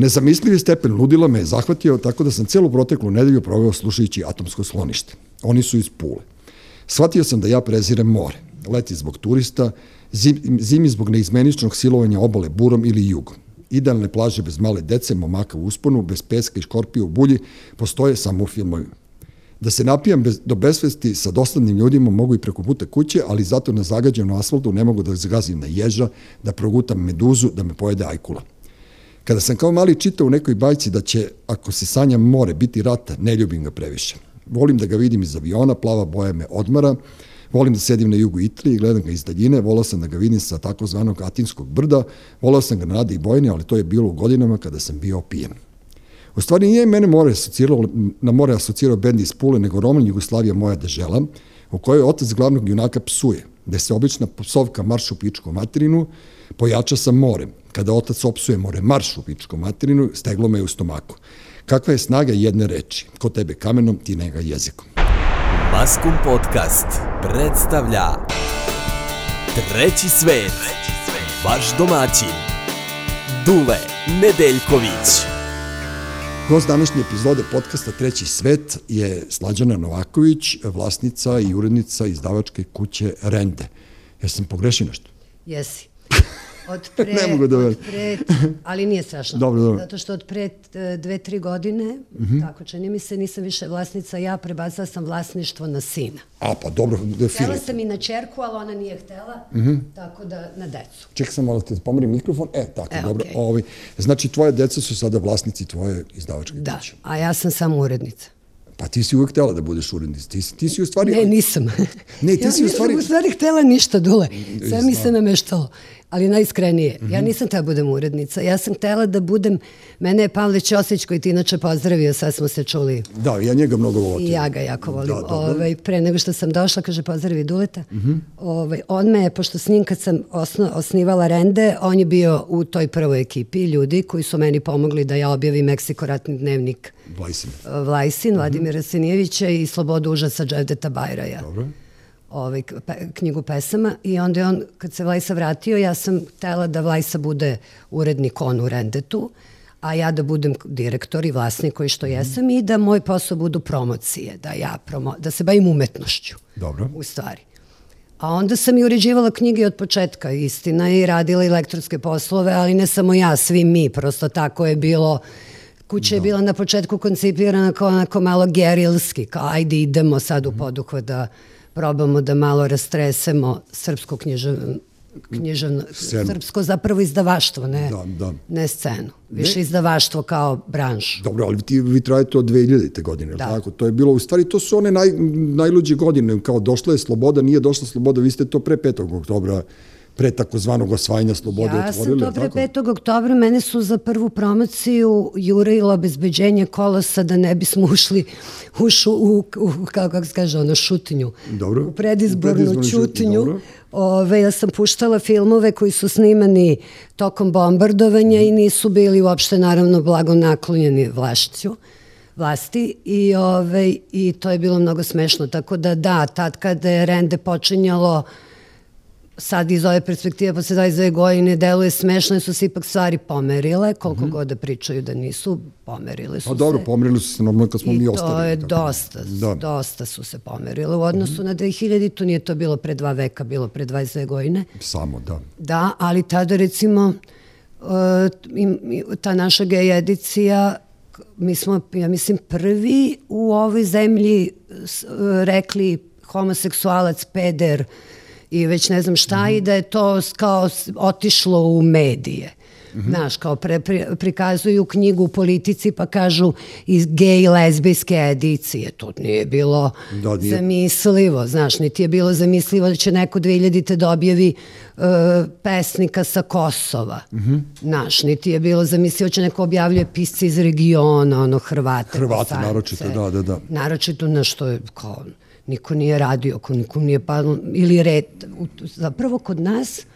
Nezamislivi stepen ludila me je zahvatio tako da sam celu proteklu nedelju proveo slušajući atomsko slonište. Oni su iz Pule. Shvatio sam da ja prezirem more. Leti zbog turista, zim, zimi zbog neizmeničnog silovanja obale burom ili jugom. Idealne plaže bez male dece, momaka u usponu, bez peska i škorpija u bulji, postoje samo u filmovima. Da se napijam bez, do besvesti sa dosadnim ljudima mogu i preko puta kuće, ali zato na zagađenom asfaltu ne mogu da zagazim na ježa, da progutam meduzu, da me pojede ajkula. Kada sam kao mali čitao u nekoj bajci da će, ako se sanja more, biti rata, ne ljubim ga previše. Volim da ga vidim iz aviona, plava boja me odmara, volim da sedim na jugu Italije i gledam ga iz daljine, volao sam da ga vidim sa takozvanog Atinskog brda, volao sam ga na Nade i Bojne, ali to je bilo u godinama kada sam bio opijen. U stvari nije mene more na more asocirao bend iz Pule, nego roman Jugoslavija moja dežela, u kojoj otac glavnog junaka psuje, gde se obična psovka marš u pičku materinu, pojača sa morem. Kada otac opsuje more marš u pičku materinu, steglo me u stomaku. Kakva je snaga jedne reči? Ko tebe kamenom, ti nega jezikom. Maskum Podcast predstavlja Treći svet, vaš domaćin, Dule Nedeljković. Gost današnje epizode podcasta Treći svet je Slađana Novaković, vlasnica i urednica izdavačke kuće Rende. Jesam pogrešio nešto? Jesi. Od pre, ne mogu da od pre, ali nije strašno. Dobro, dobro. Zato što od pre e, dve, tri godine, mm -hmm. tako čini mi se, nisam više vlasnica, ja prebacila sam vlasništvo na sina. A, pa dobro, da Htela sam i na čerku, ali ona nije htela, mm -hmm. tako da na decu. Čekaj sam malo te pomerim mikrofon. E, tako, e, dobro. Okay. Ovi, znači, tvoje deca su sada vlasnici tvoje izdavačke da, kuće. Da, a ja sam samo urednica. Pa ti si uvek htela da budeš urednica. Ti, ti si u stvari... Ne, nisam. Ne, ti ja si u stvari... Ja nisam u stvari htela ništa, Dule. Sve mi se nameštalo ali najiskrenije. Mm -hmm. Ja nisam htela da budem urednica. Ja sam htela da budem, mene je Pavle Ćosić koji ti inače pozdravio, sad smo se čuli. Da, ja njega mnogo volim. I ja ga jako volim. Da, Ove, ovaj, pre nego što sam došla, kaže pozdravi Duleta. Mm -hmm. Ove, ovaj, on me je, pošto s njim kad sam osno, osnivala Rende, on je bio u toj prvoj ekipi ljudi koji su meni pomogli da ja objavim Meksiko ratni dnevnik Vlajsin. Vlajsin, Vladimira mm -hmm. Sinijevića i Slobodu užasa Dževdeta Bajraja. Dobro ovaj, pe, knjigu pesama i onda je on, kad se Vlajsa vratio, ja sam htela da Vlajsa bude urednik on u Rendetu, a ja da budem direktor i vlasnik koji što jesam mm. i da moj posao budu promocije, da ja promo, da se bavim umetnošću. Dobro. U stvari. A onda sam i uređivala knjige od početka, istina, i radila elektronske poslove, ali ne samo ja, svi mi, prosto tako je bilo Kuća je da. bila na početku koncipirana kao onako malo gerilski, kao ajde idemo sad u poduhvat da probamo da malo rastresemo srpsko književno književno, scenu. srpsko zapravo izdavaštvo, ne, da, da. ne scenu. Više ne. izdavaštvo kao branš. Dobro, ali ti, vi trajete od 2000. godine, da. tako? To je bilo, u stvari, to su one naj, najluđe godine, kao došla je sloboda, nije došla sloboda, vi ste to pre 5. oktobra pre takozvanog osvajanja slobode ja otvorili. Ja sam to pre 5. oktobra, mene su za prvu promociju jurilo obezbeđenje kolosa da ne bismo ušli ušu u, u kako, kako se kaže, ono, šutinju. Dobro. U predizbornu čutinju. Ove, ja sam puštala filmove koji su snimani tokom bombardovanja mm. i nisu bili uopšte naravno blago naklonjeni vlašću vlasti i, ove, i to je bilo mnogo smešno. Tako da da, tad kada je Rende počinjalo uh, sad iz ove perspektive posle 22 godine deluje smešno, su se ipak stvari pomerile, koliko mm -hmm. god da pričaju da nisu, pomerile su pa, se. A dobro, pomerili su se normalno kad smo I mi ostali. I to je tako. Da. dosta, da. dosta su se pomerile. U odnosu mm -hmm. na 2000, to nije to bilo pre dva veka, bilo pre 22 godine. Samo, da. Da, ali tada recimo uh, ta naša gej edicija mi smo, ja mislim, prvi u ovoj zemlji rekli homoseksualac, peder, i već ne znam šta mm -hmm. i da je to kao otišlo u medije. Mm -hmm. Znaš, kao pre, pre, prikazuju knjigu u politici pa kažu iz gej lezbijske edicije. To nije bilo da, nije. zamislivo, znaš, niti je bilo zamislivo da će neko 2000. da objavi uh, pesnika sa Kosova. Mm -hmm. Znaš, niti je bilo zamislivo da će neko objavljuje pisci iz regiona, ono, Hrvate. Hrvate, naročito, da, da, da. Naročito na što je kao niko nije radio, ako niko nije padlo, ili red. Zapravo kod nas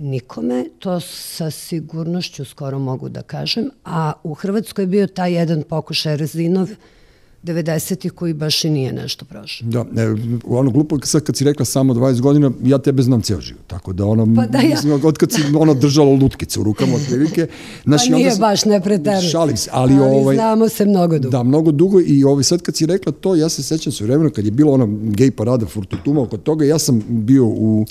nikome, to sa sigurnošću skoro mogu da kažem, a u Hrvatskoj je bio taj jedan pokušaj Razinov, 90-ih koji baš i nije nešto prošao. Da, ne, ono glupo sad kad si rekla samo 20 godina, ja tebe znam ceo život, tako da ono, Pa da, ja. mislim, od kad si ono držala lutkice u rukama otprilike. Znači, pa nije sam, baš, ne. Šalim se, ali, ali ovaj, znamo se mnogo dugo. Da, mnogo dugo i ovaj, sad kad si rekla to, ja se sećam sve vremena kad je bilo ono gej parada Furtutuma oko toga, ja sam bio u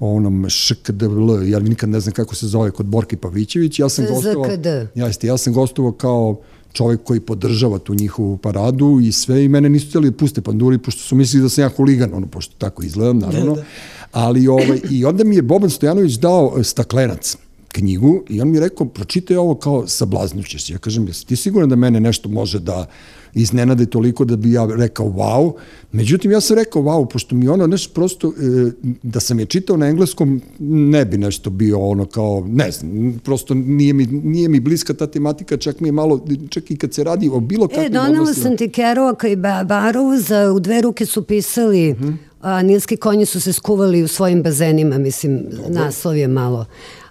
onom ŠKDL, ja nikad ne znam kako se zove, kod Borke Pavićević, ja sam gostovao, jeste, ja sam gostovao kao čovek koji podržava tu njihovu paradu i sve i mene nisu htjeli da puste panduri pošto su mislili da sam ja huligan, ono pošto tako izgledam naravno. Da, da. Ali ovaj i onda mi je Boban Stojanović dao e, staklenac knjigu i on mi je rekao pročitaj ovo kao sablaznućeš. Ja kažem jesi ti siguran da mene nešto može da iznenade toliko da bi ja rekao wow. Međutim, ja sam rekao wow, pošto mi ono nešto prosto, e, da sam je čitao na engleskom, ne bi nešto bio ono kao, ne znam, prosto nije mi, nije mi bliska ta tematika, čak mi je malo, čak i kad se radi o bilo kakvim E, donala sam ti Kerouaka i Barrows, u dve ruke su pisali mm -hmm. a, nilski konji su se skuvali u svojim bazenima, mislim, Dobro. naslov je malo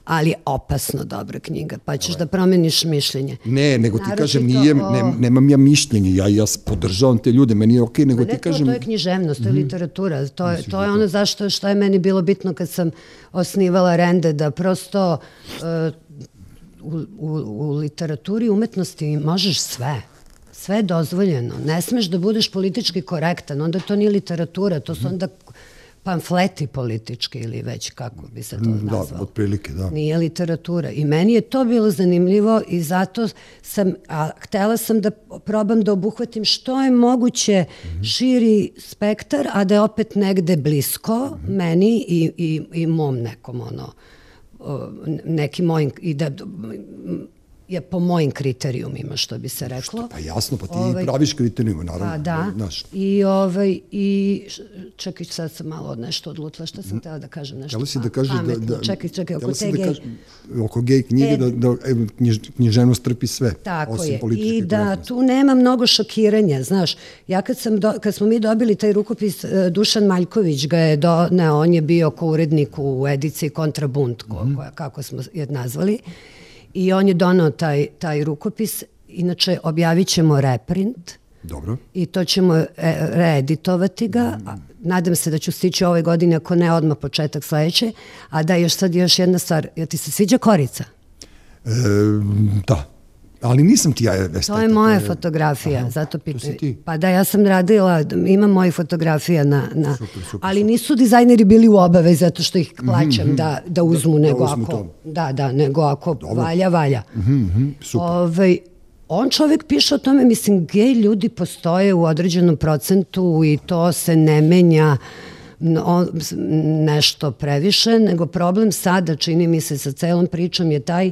ali opasno dobra knjiga, pa ćeš da promeniš mišljenje. Ne, nego ti kažem, nije, ne, nemam ja mišljenje, ja, ja podržavam te ljude, meni je okej, okay, nego pa ti kažem... To, to je književnost, to je mm -hmm. literatura, to je, to je da ono zašto, što je meni bilo bitno kad sam osnivala Rende, da prosto uh, u, u, u literaturi umetnosti možeš sve sve je dozvoljeno. Ne smeš da budeš politički korektan, onda to nije literatura, to su onda pamfleti politički ili već kako bi se to mm, da, nazvalo. Da, otprilike, da. Nije literatura. I meni je to bilo zanimljivo i zato sam, a htela sam da probam da obuhvatim što je moguće mm -hmm. širi spektar, a da je opet negde blisko mm -hmm. meni i, i, i mom nekom ono, neki mojim, i da je po mojim kriterijumima, što bi se reklo. Što, pa jasno, pa ti ovaj, praviš kriterijuma, naravno. Pa da, naš. i, ovaj, i čekaj, sad sam malo nešto odlutila, šta sam htela da kažem nešto Htela si da kažeš da, da... Čekaj, čekaj, oko te da gej... Oko gej knjige, e, da, da knjiž, književnost trpi sve, tako osim je. I da tu nema mnogo šokiranja, znaš, ja kad, sam do, kad smo mi dobili taj rukopis, e, Dušan Maljković ga je, do, ne, on je bio ko urednik u ediciji Kontrabunt, ko, mm -hmm. koja, kako smo je nazvali, I on je donao taj, taj rukopis. Inače, objavit ćemo reprint. Dobro. I to ćemo e, reeditovati ga. Mm. Nadam se da ću stići ove godine, ako ne odmah početak sledeće. A da, još sad još jedna stvar. Ja ti se sviđa korica? E, da. Ali nisam ti ja esteta. To je moja fotografija, Aha, zato pitam. Pa da, ja sam radila, imam moje fotografija na, na super, super, ali nisu dizajneri bili u obavezi zato što ih mhm, plaćam mm -hmm, da, da uzmu, da, nego da uzmu ako, to. da, da, nego ako Dobro. valja, valja. Mm -hmm, super. Ove, ovaj, on čovek piše o tome, mislim, gej ljudi postoje u određenom procentu i to se ne menja no, nešto previše, nego problem sada, čini mi se, sa celom pričom je taj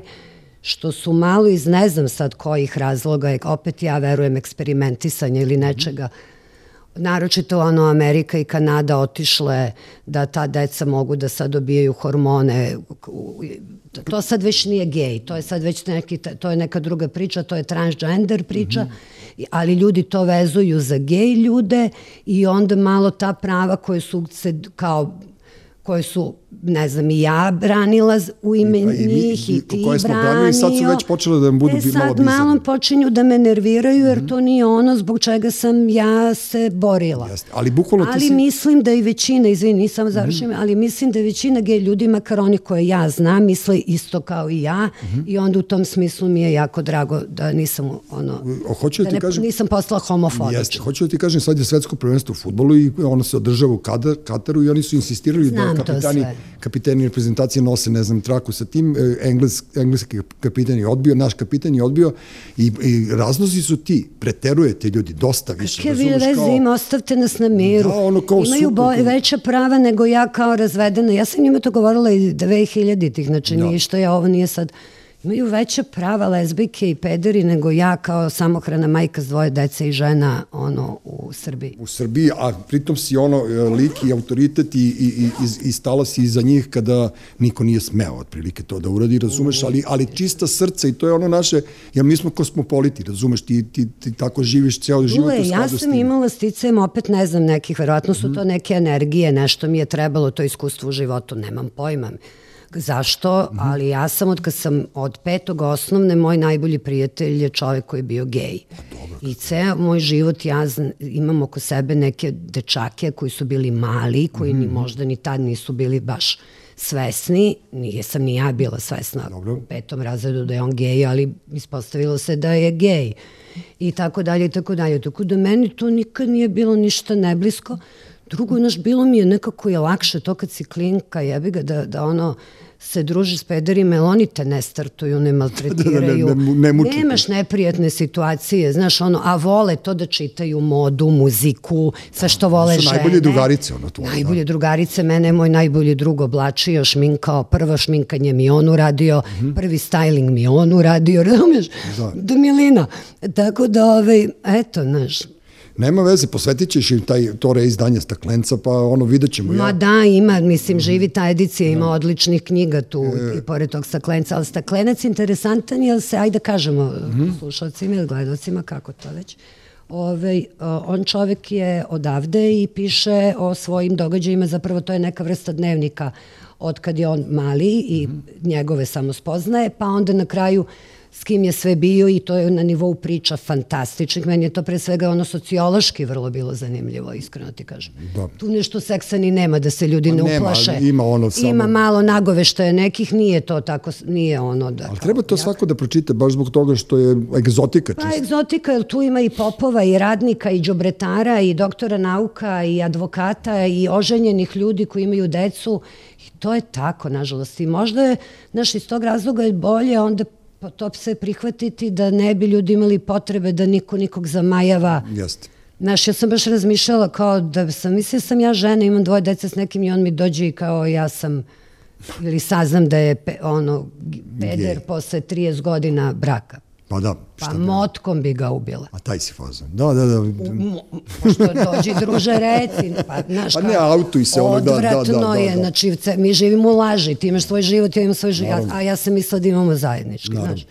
što su malo iz ne znam sad kojih razloga, opet ja verujem eksperimentisanja ili nečega, naročito ono Amerika i Kanada otišle da ta deca mogu da sad dobijaju hormone to sad već nije gej, to je sad već neki, to je neka druga priča, to je transgender priča, mm -hmm. ali ljudi to vezuju za gej ljude i onda malo ta prava koje su se kao koje su, ne znam, i ja branila u ime I, i, njih i, i, i ti koje smo branio. I sad su već počele da budu e, sad malo, malo počinju da me nerviraju jer mm -hmm. to nije ono zbog čega sam ja se borila. Jeste. Ali bukvalno ali ti si... mislim da i većina, izvini, nisam završim, mm -hmm. ali mislim da većina gej ljudi, makar oni koje ja znam, misle isto kao i ja mm -hmm. i onda u tom smislu mi je jako drago da nisam ono, o, hoću da, da ne, kažem, nisam postala homofobična. Jeste, hoću da ti kažem, sad je svetsko prvenstvo u futbolu i ono se održava u Kataru i oni su insistirali da Znam da kapitani, kapitani reprezentacije nose, ne znam, traku sa tim, e, Engles, engleski kapitan je odbio, naš kapitan je odbio i, i razlozi su ti, preterujete ljudi, dosta više. Kakve vi veze kao... ima, ostavte nas na miru. Da, ono kao Imaju super, boj, veća prava nego ja kao razvedena. Ja sam njima to govorila i 2000-ih, znači da. ništa, ja ovo nije sad imaju veća prava lezbijke i pederi nego ja kao samohrana majka s dvoje dece i žena ono u Srbiji. U Srbiji, a pritom si ono e, lik i autoritet i, i, i, i stala si iza njih kada niko nije smeo otprilike to da uradi, razumeš, ali, ali čista srca i to je ono naše, jer mi smo kosmopoliti, razumeš, ti, ti, ti tako živiš ceo život Ule, u skladu ja sam imala sticajem, opet ne znam nekih, verovatno su mm -hmm. to neke energije, nešto mi je trebalo, to iskustvo u životu, nemam pojma zašto, mm -hmm. ali ja sam od kad sam od petog osnovne, moj najbolji prijatelj je čovek koji je bio gej. Pa dobro. I ceo moj život ja zna, imam oko sebe neke dečake koji su bili mali, koji mm. ni možda ni tad nisu bili baš svesni, nije sam ni ja bila svesna Dobro. u petom razredu da je on gej, ali ispostavilo se da je gej i tako dalje i tako dalje. Tako da meni to nikad nije bilo ništa neblisko. Drugo, naš, bilo mi je nekako je lakše to kad si klinka, jebi ga, da, da ono, se druži s pederima, jer oni te ne startuju, ne maltretiraju. da, da, ne, ne, ne Nemaš neprijatne situacije, znaš, ono, a vole to da čitaju modu, muziku, sve što vole žene. Su najbolje drugarice, ono to. Najbolje da. drugarice, mene je moj najbolji drug oblačio, šminkao, prvo šminkanje mi on uradio, mm -hmm. prvi styling mi on uradio, razumiješ? Da. Do milina. Tako da, ovaj, eto, znaš, Nema veze, posvetit ćeš im taj, to reizdanje staklenca, pa ono, vidjet ćemo. Ma ja. da, ima, mislim, mhm. živi ta edicija, ima da. odličnih knjiga tu e... i pored tog staklenca, ali staklenac interesantan je, se, ajde da kažemo mm -hmm. slušalcima ili gledalcima, kako to već, Ove, on čovek je odavde i piše o svojim događajima, zapravo to je neka vrsta dnevnika od kad je on mali i mm -hmm. njegove samo spoznaje, pa onda na kraju s kim je sve bio i to je na nivou priča fantastičnih. Meni je to pre svega ono sociološki vrlo bilo zanimljivo, iskreno ti kažem. Da. Tu nešto seksa ni nema da se ljudi pa ne nema, uplaše. Ima ono samo... Ima malo nagoveštaje nekih, nije to tako, nije ono da... Ali treba to jak... svako da pročite, baš zbog toga što je egzotika. Pa egzotika, jer tu ima i popova, i radnika, i džobretara, i doktora nauka, i advokata, i oženjenih ljudi koji imaju decu. I to je tako, nažalost. I možda je, znaš, iz tog razloga je bolje onda pa to se prihvatiti da ne bi ljudi imali potrebe da niko nikog zamajava. Jeste. Znaš, ja sam baš razmišljala kao da sam, mislila sam ja žena, imam dvoje dece s nekim i on mi dođe i kao ja sam, ili saznam da je pe, ono, peder Gej. posle 30 godina braka. Pa da. Pa šta pa motkom bi ga ubila. A taj si fazan. Da, da, da. Pošto dođi druže reci. Pa, znaš, pa ne, auto i se ono, da, da, da. Odvratno da, je, da. znači, mi živimo u laži, ti imaš svoj život, ja imam svoj život, a, a ja sam mislila da imamo zajednički, Naravno. znaš.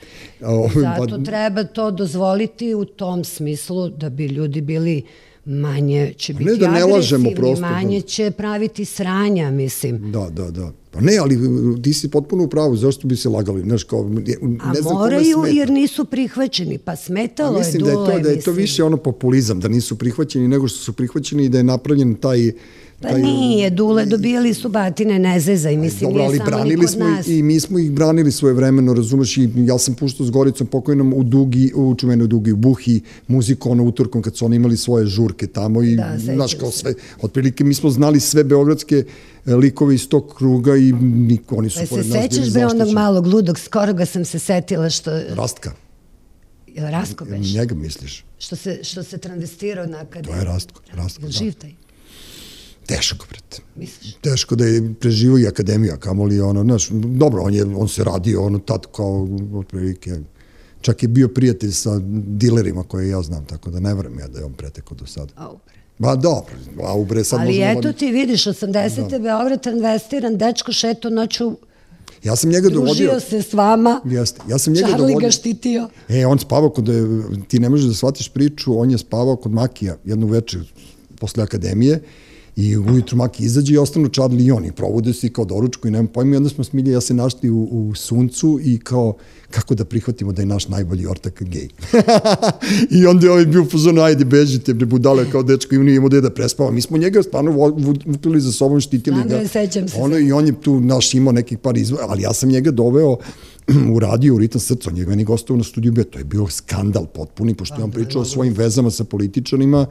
Zato pa... treba to dozvoliti u tom smislu da bi ljudi bili manje će biti ne da ne lažemo prosto, manje će praviti sranja, mislim. Da, da, da. Pa ne, ali ti si potpuno u pravu, zašto bi se lagali? Znaš, kao, ne, ne A znam moraju jer nisu prihvaćeni, pa smetalo je dule. Mislim da je to, da je to više ono populizam, da nisu prihvaćeni nego što su prihvaćeni i da je napravljen taj Pa taj, nije, Dule, dobijali su batine, ne zezaj, mislim, dobro, ali nije samo ni kod smo nas. I mi smo ih branili svoje vremeno, razumeš, i ja sam puštao s Goricom pokojnom u Dugi, u čuvenoj Dugi, u Buhi, muziku ono utorkom kad su oni imali svoje žurke tamo i, da, znaš, kao sve, otprilike mi smo znali sve beogradske e, likove iz tog kruga i niko, oni su pa pored nas bili zaštićeni. Se sećaš be onog malog ludog, skoro ga sam se setila što... Rastka. Rastko beš? Njega misliš? Što se, što se travestirao na akademiju. To je Rastko. Rastko, da. Živ taj? Teško, brate. Misliš? Teško da je preživo i akademija, kamoli ono, znaš, dobro, on, je, on se radio ono tad kao, otprilike, čak je bio prijatelj sa dilerima koje ja znam, tako da ne vrem ja da je on pretekao do sada. Aubre. Ba dobro, Aubre sad Ali eto ti vidiš, 80. Da. Beograd investiran, dečko šeto noću Ja sam njega dovodio... Družio se s vama. Jeste. Ja sam njega Charlie dovodio... ga štitio. E, on spavao kod... Ti ne možeš da shvatiš priču, on je spavao kod Makija jednu večer posle akademije I ujutru Maki izađe i ostanu Charlie i on i provude se i kao doručku i nemam pojma i onda smo smilje ja se našli u, u suncu i kao kako da prihvatimo da je naš najbolji ortak gej. I onda je ovaj bio pozor, ajde bežite bre budale kao dečko i nije imao da prespava. Mi smo njega stvarno vukli za sobom, štitili ga. Da, sećam se. Ono, I on je tu naš imao nekih par izvora, ali ja sam njega doveo u radio u Ritam srca, on je meni gostao na studiju B, to je bio skandal potpuni, pošto je on pa, pričao o svojim vezama sa političarima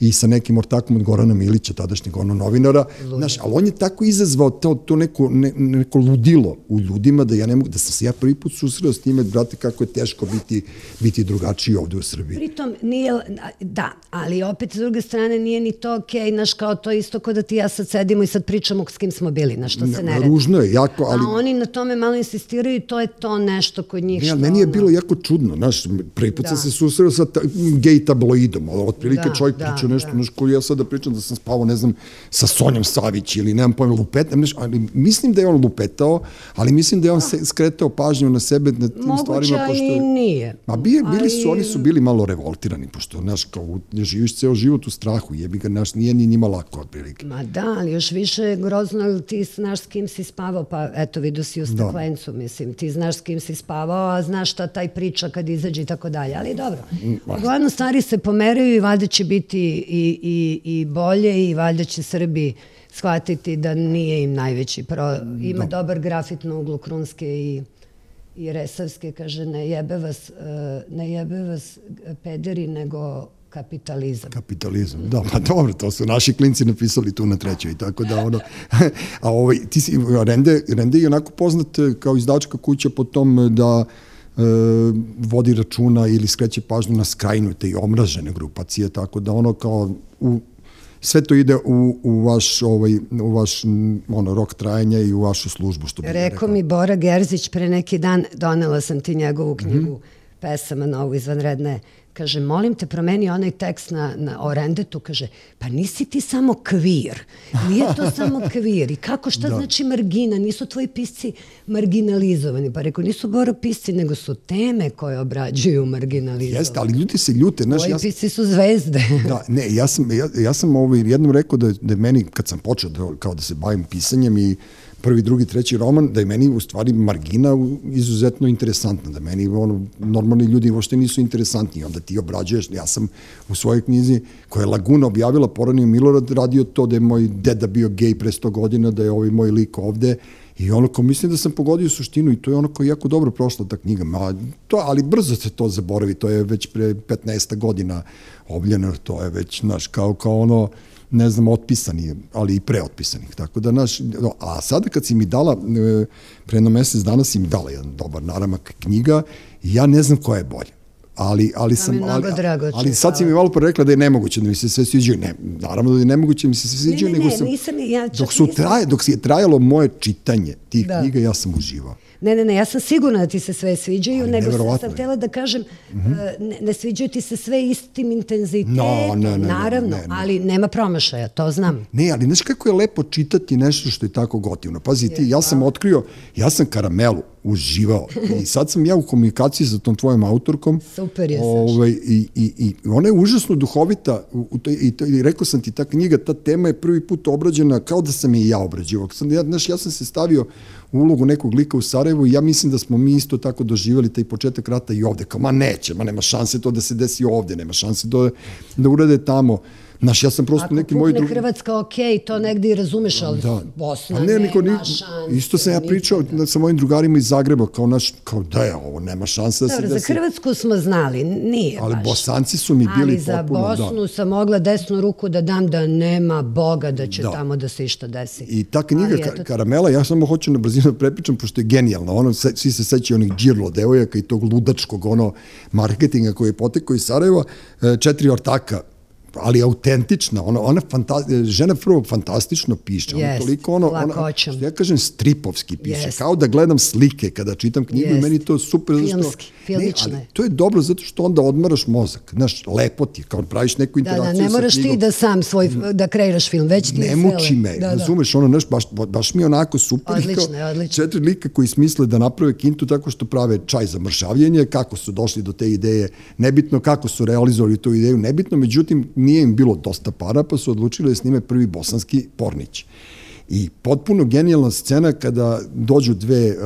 i sa nekim ortakom od Gorana Milića, tadašnjeg ono novinara, znaš, ali on je tako izazvao to, to neko, ne, neko ludilo u ljudima da ja ne mogu, da sam se ja prvi put susreo s time, brate, kako je teško biti, biti drugačiji ovde u Srbiji. Pritom nije, da, ali opet s druge strane nije ni to okej, okay, znaš, kao to isto kod da ti ja sad sedimo i sad pričamo s kim smo bili, na što se ne redi. Ružno je, jako, ali... A oni na tome malo insistiraju i to je to nešto kod njih ne, što... Meni je bilo jako čudno, znaš, prvi put da. sam se susreo sa ta, gej tabloidom, otprilike da, čovjek da, priča nešto, da. znaš, koji ja sada pričam da sam spavao, ne znam, sa Sonjom Savić ili nemam pojma, lupetam, znaš, ali mislim da je on lupetao, ali mislim da je on se, skretao pažnju na sebe na tim Moguće, stvarima. Moguće, i nije. Ma bili, bili su, oni su bili malo revoltirani, pošto, znaš, kao, živiš ceo život u strahu, jebi ga, znaš, nije ni njima lako, otprilike. Ma da, ali još više grozno, ti znaš s kim si spavao, pa eto, vidio si u da. staklencu, da. mislim, ti znaš znaš s kim si spavao, a znaš šta taj priča kad izađe i tako dalje. Ali dobro, uglavnom stvari se pomeraju i valjda će biti i, i, i bolje i valjda će Srbi shvatiti da nije im najveći pro... Ima dobar grafit na uglu Krunske i i Resavske, kaže, ne jebe vas, e, ne jebe vas pederi, nego kapitalizam. Kapitalizam, da, pa dobro, to su naši klinci napisali tu na trećoj, tako da ono, a ovaj, ti si, Rende, Rende je onako poznat kao izdačka kuća po tom da e, vodi računa ili skreće pažnju na skrajnute i omražene grupacije, tako da ono kao u sve to ide u, u vaš ovaj u vaš ono rok trajanja i u vašu službu što bi rekao mi Bora Gerzić pre neki dan donela sam ti njegovu knjigu mm -hmm. Pesama novu izvanredne Kaže, molim te, promeni onaj tekst na, na Orendetu, kaže, pa nisi ti samo kvir. Nije to samo kvir. I kako, šta da. znači margina? Nisu tvoji pisci marginalizovani. Pa rekao, nisu boro pisci, nego su teme koje obrađuju marginalizovani. Jeste, ali ljudi se ljute. Znaš, Tvoji ja, pisci su zvezde. da, ne, ja sam, ja, ja sam ovaj, jednom rekao da, da meni, kad sam počeo da, kao da se bavim pisanjem i prvi, drugi, treći roman, da je meni u stvari margina izuzetno interesantna, da meni ono, normalni ljudi uopšte nisu interesantni, onda ti obrađuješ, ja sam u svojoj knjizi koja je Laguna objavila Poranio Milorad radio to da je moj deda bio gej pre 100 godina, da je ovaj moj lik ovde, I ono ko mislim da sam pogodio suštinu i to je ono ko jako dobro prošla ta knjiga, Ma, to, ali brzo se to zaboravi, to je već pre 15 godina obljeno, to je već, znaš, kao, kao ono, ne znam, otpisani, ali i preotpisanih. Tako da, naš, a sada kad si mi dala, e, pre jedno mesec dana si mi dala jedan dobar naramak knjiga, ja ne znam koja je bolja ali ali sam ali, drago ali sad si mi malo pre rekla da je nemoguće da mi se sve sviđaju ne naravno da je nemoguće da mi se sve sviđaju ne, ne, nego ne, sam nisam, ja dok su nisam. traje dok je trajalo moje čitanje tih da. knjiga ja sam uživao Ne, ne, ne, ja sam sigurna da ti se sve sviđaju, Ali nego sam, sam htjela da kažem, mm -hmm. ne, ne sviđaju ti se sve istim intenzitetom, no, ne, ne, naravno, ne, ne, ne. ali nema promašaja, to znam. Ne, ali znaš kako je lepo čitati nešto što je tako gotivno. Pazi, ti, ja sam otkrio, ja sam karamelu uživao i sad sam ja u komunikaciji sa tom tvojom autorkom. Super je, ovaj, i, i, I ona je užasno duhovita u, u to, i, to, i rekao sam ti, ta knjiga, ta tema je prvi put obrađena kao da sam je i ja obrađivao. Ja, znaš, ja sam se stavio ulogu nekog lika u Sarajevu i ja mislim da smo mi isto tako doživali taj početak rata i ovde, kao ma neće, ma nema šanse to da se desi ovde, nema šanse to da, urade tamo. Znaš, ja sam prosto Ako neki moj drugi... Hrvatska, ok, to negdje i razumeš, ali da. Bosna ne, niko, nema ni... šanse. Isto sam ja pričao da. sa mojim drugarima iz Zagreba, kao naš, kao da je ovo, nema šanse da Dobro, se desi. za Hrvatsku smo znali, nije ali baš. Bosanci su mi bili ali potpuno, Ali za Bosnu da. sam mogla desnu ruku da dam da nema Boga da će da. tamo da se išta desi. I ta knjiga ka, Karamela, ja samo hoću na brzinu da prepričam, pošto je genijalna. Ono, svi se sećaju onih džirlo devojaka i tog ludačkog ono, marketinga koji je potekao iz Sarajeva. E, četiri ortaka ali autentična, ona, ona fanta, žena prvo fantastično piše, yes, ona toliko ono, ona, što ja kažem stripovski piše, yes. kao da gledam slike kada čitam knjigu yes. i meni to super. Filmski, filmično ne, ali to je dobro zato što onda odmaraš mozak, znaš, lepo ti, kao praviš neku interakciju da, da, ne moraš ti da sam svoj, da kreiraš film, već ti ne muči me, da, razumeš, da. ono, znaš, baš, baš mi onako super, odlično, kao, odlično. četiri lika koji smisle da naprave kintu tako što prave čaj za mršavljenje, kako su došli do te ideje, nebitno kako su realizovali tu ideju, nebitno, međutim, nije im bilo dosta para, pa su odlučili da snime prvi bosanski pornić. I potpuno genijalna scena kada dođu dve uh,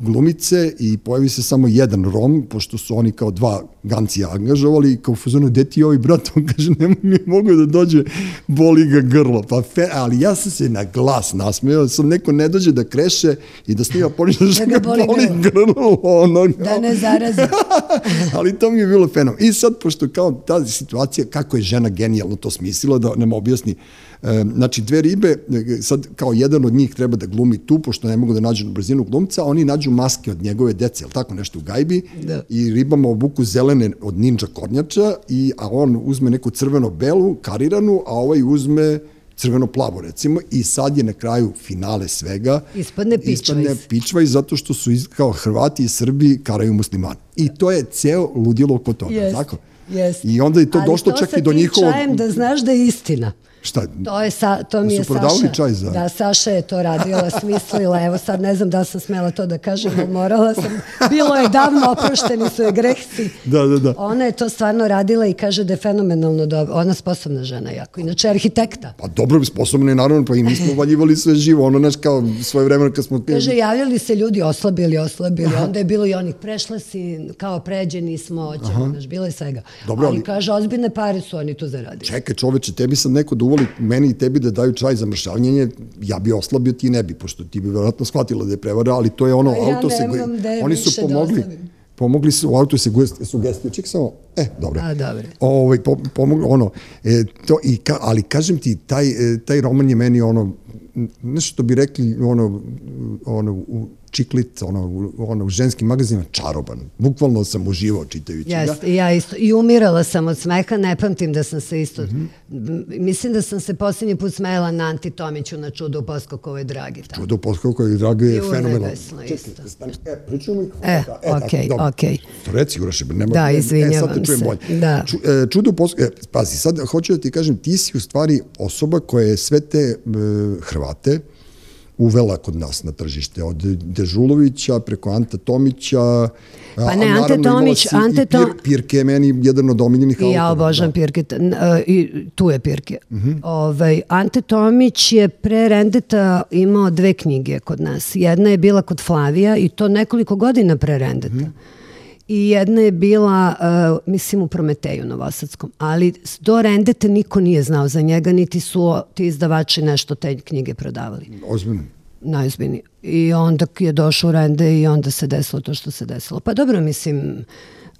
glumice i pojavi se samo jedan Rom, pošto su oni kao dva gancija angažovali, kao u fazonu, gde ti ovaj brat, on kaže, ne mogu da dođe, boli ga grlo. Pa fe, ali ja sam se na glas nasmeo, sam neko ne dođe da kreše i da snima pornić, da ga boli, boli grlo. Ono, da ne zarazi. ali to mi je bilo fenom. I sad, pošto kao ta situacija, kako je žena genijalno to smislila, da nam objasni Znači, dve ribe, sad kao jedan od njih treba da glumi tu, pošto ne mogu da nađu na brzinu glumca, oni nađu maske od njegove dece, ili tako nešto u gajbi, da. i ribama obuku zelene od ninja kornjača, i, a on uzme neku crveno-belu, kariranu, a ovaj uzme crveno-plavo recimo i sad je na kraju finale svega ispadne pičvajz. Ispadne pičvajz zato što su kao Hrvati i Srbi karaju muslimani. I to je ceo ludilo oko toga, Jest, tako? jest. I onda je to Ali došlo čak i do njihovog... To da znaš da je istina. Šta? To je sa, to mi je Saša. čaj za- Da, Saša je to radila, smislila. Evo sad ne znam da sam smela to da kažem, ali morala sam. Bilo je davno, oprošteni su je grehci. Da, da, da. Ona je to stvarno radila i kaže da je fenomenalno dobro. Ona je sposobna žena jako. Inače, arhitekta. Pa dobro, sposobno je naravno, pa i mi smo valjivali sve živo, ono, znaš, kao svoje vremena kad smo... Kaže, javljali se ljudi, oslabili, oslabili. Onda je bilo i onih, prešla si, kao pređeni smo, ćemo, znaš, bilo je svega. Dobro, ali, ali- kaže, ozbiljne pare su oni tu zaradili. Čekaj čoveče, tebi sad neko da uvoli meni i tebi da daju čaj za mršavljenje, ja bi oslabio, ti ne bi, pošto ti bi verovatno shvatila da je prevara, ali to je ono, ja auto se... gde Oni su da pomogli, pomogli su u auto se sugestiju, ček samo, e, dobro. A, dobro. Ovaj, po, pomogli, ono, e, to, i ka, ali kažem ti, taj, e, taj roman je meni ono, nešto što bi rekli, ono, ono, u čiklit, ono, u- ono, u ženskim magazima, čaroban. Bukvalno sam uživao čitajući ga. Jeste, i ja isto. I umirala sam od smeha, ne pamtim da sam se isto... Mhm. M- Mislim da sam se posljednji put smela na Anti Tomiću na čudu u Poskokovoj dragi. Tako. Čudo Poskoko i Drago je I fenomenalno. Urnebesno isto. stani, e, pričamo mi E, okej, okej. To reci, Uraše, nema, Da, e, izvinjavam sad te čujem se, bolje. da. Ču, e, čudo Poskoko, e, pazi, sad hoću da ti kažem, ti si u stvari osoba koja je sve te e, Hrvate uvela kod nas na tržište, od Dežulovića preko Anta Tomića, Pa ne, Ante Tomić, Ante Tom... Pir, Pirke je meni jedan od omiljenih I ja autora, obožavam da. Pirke, e, i tu je Pirke. Mhm. ovaj, Ante Tomić je pre Rendeta imao dve knjige kod nas. Jedna je bila kod Flavija i to nekoliko godina pre Rendeta. Mhm. I jedna je bila, uh, mislim, u Prometeju Novosadskom. Ali do Rendeta niko nije znao za njega, niti su ti izdavači nešto te knjige prodavali. Ozbiljno. najozbiljniji. I onda je došao Rende i onda se desilo to što se desilo. Pa dobro, mislim,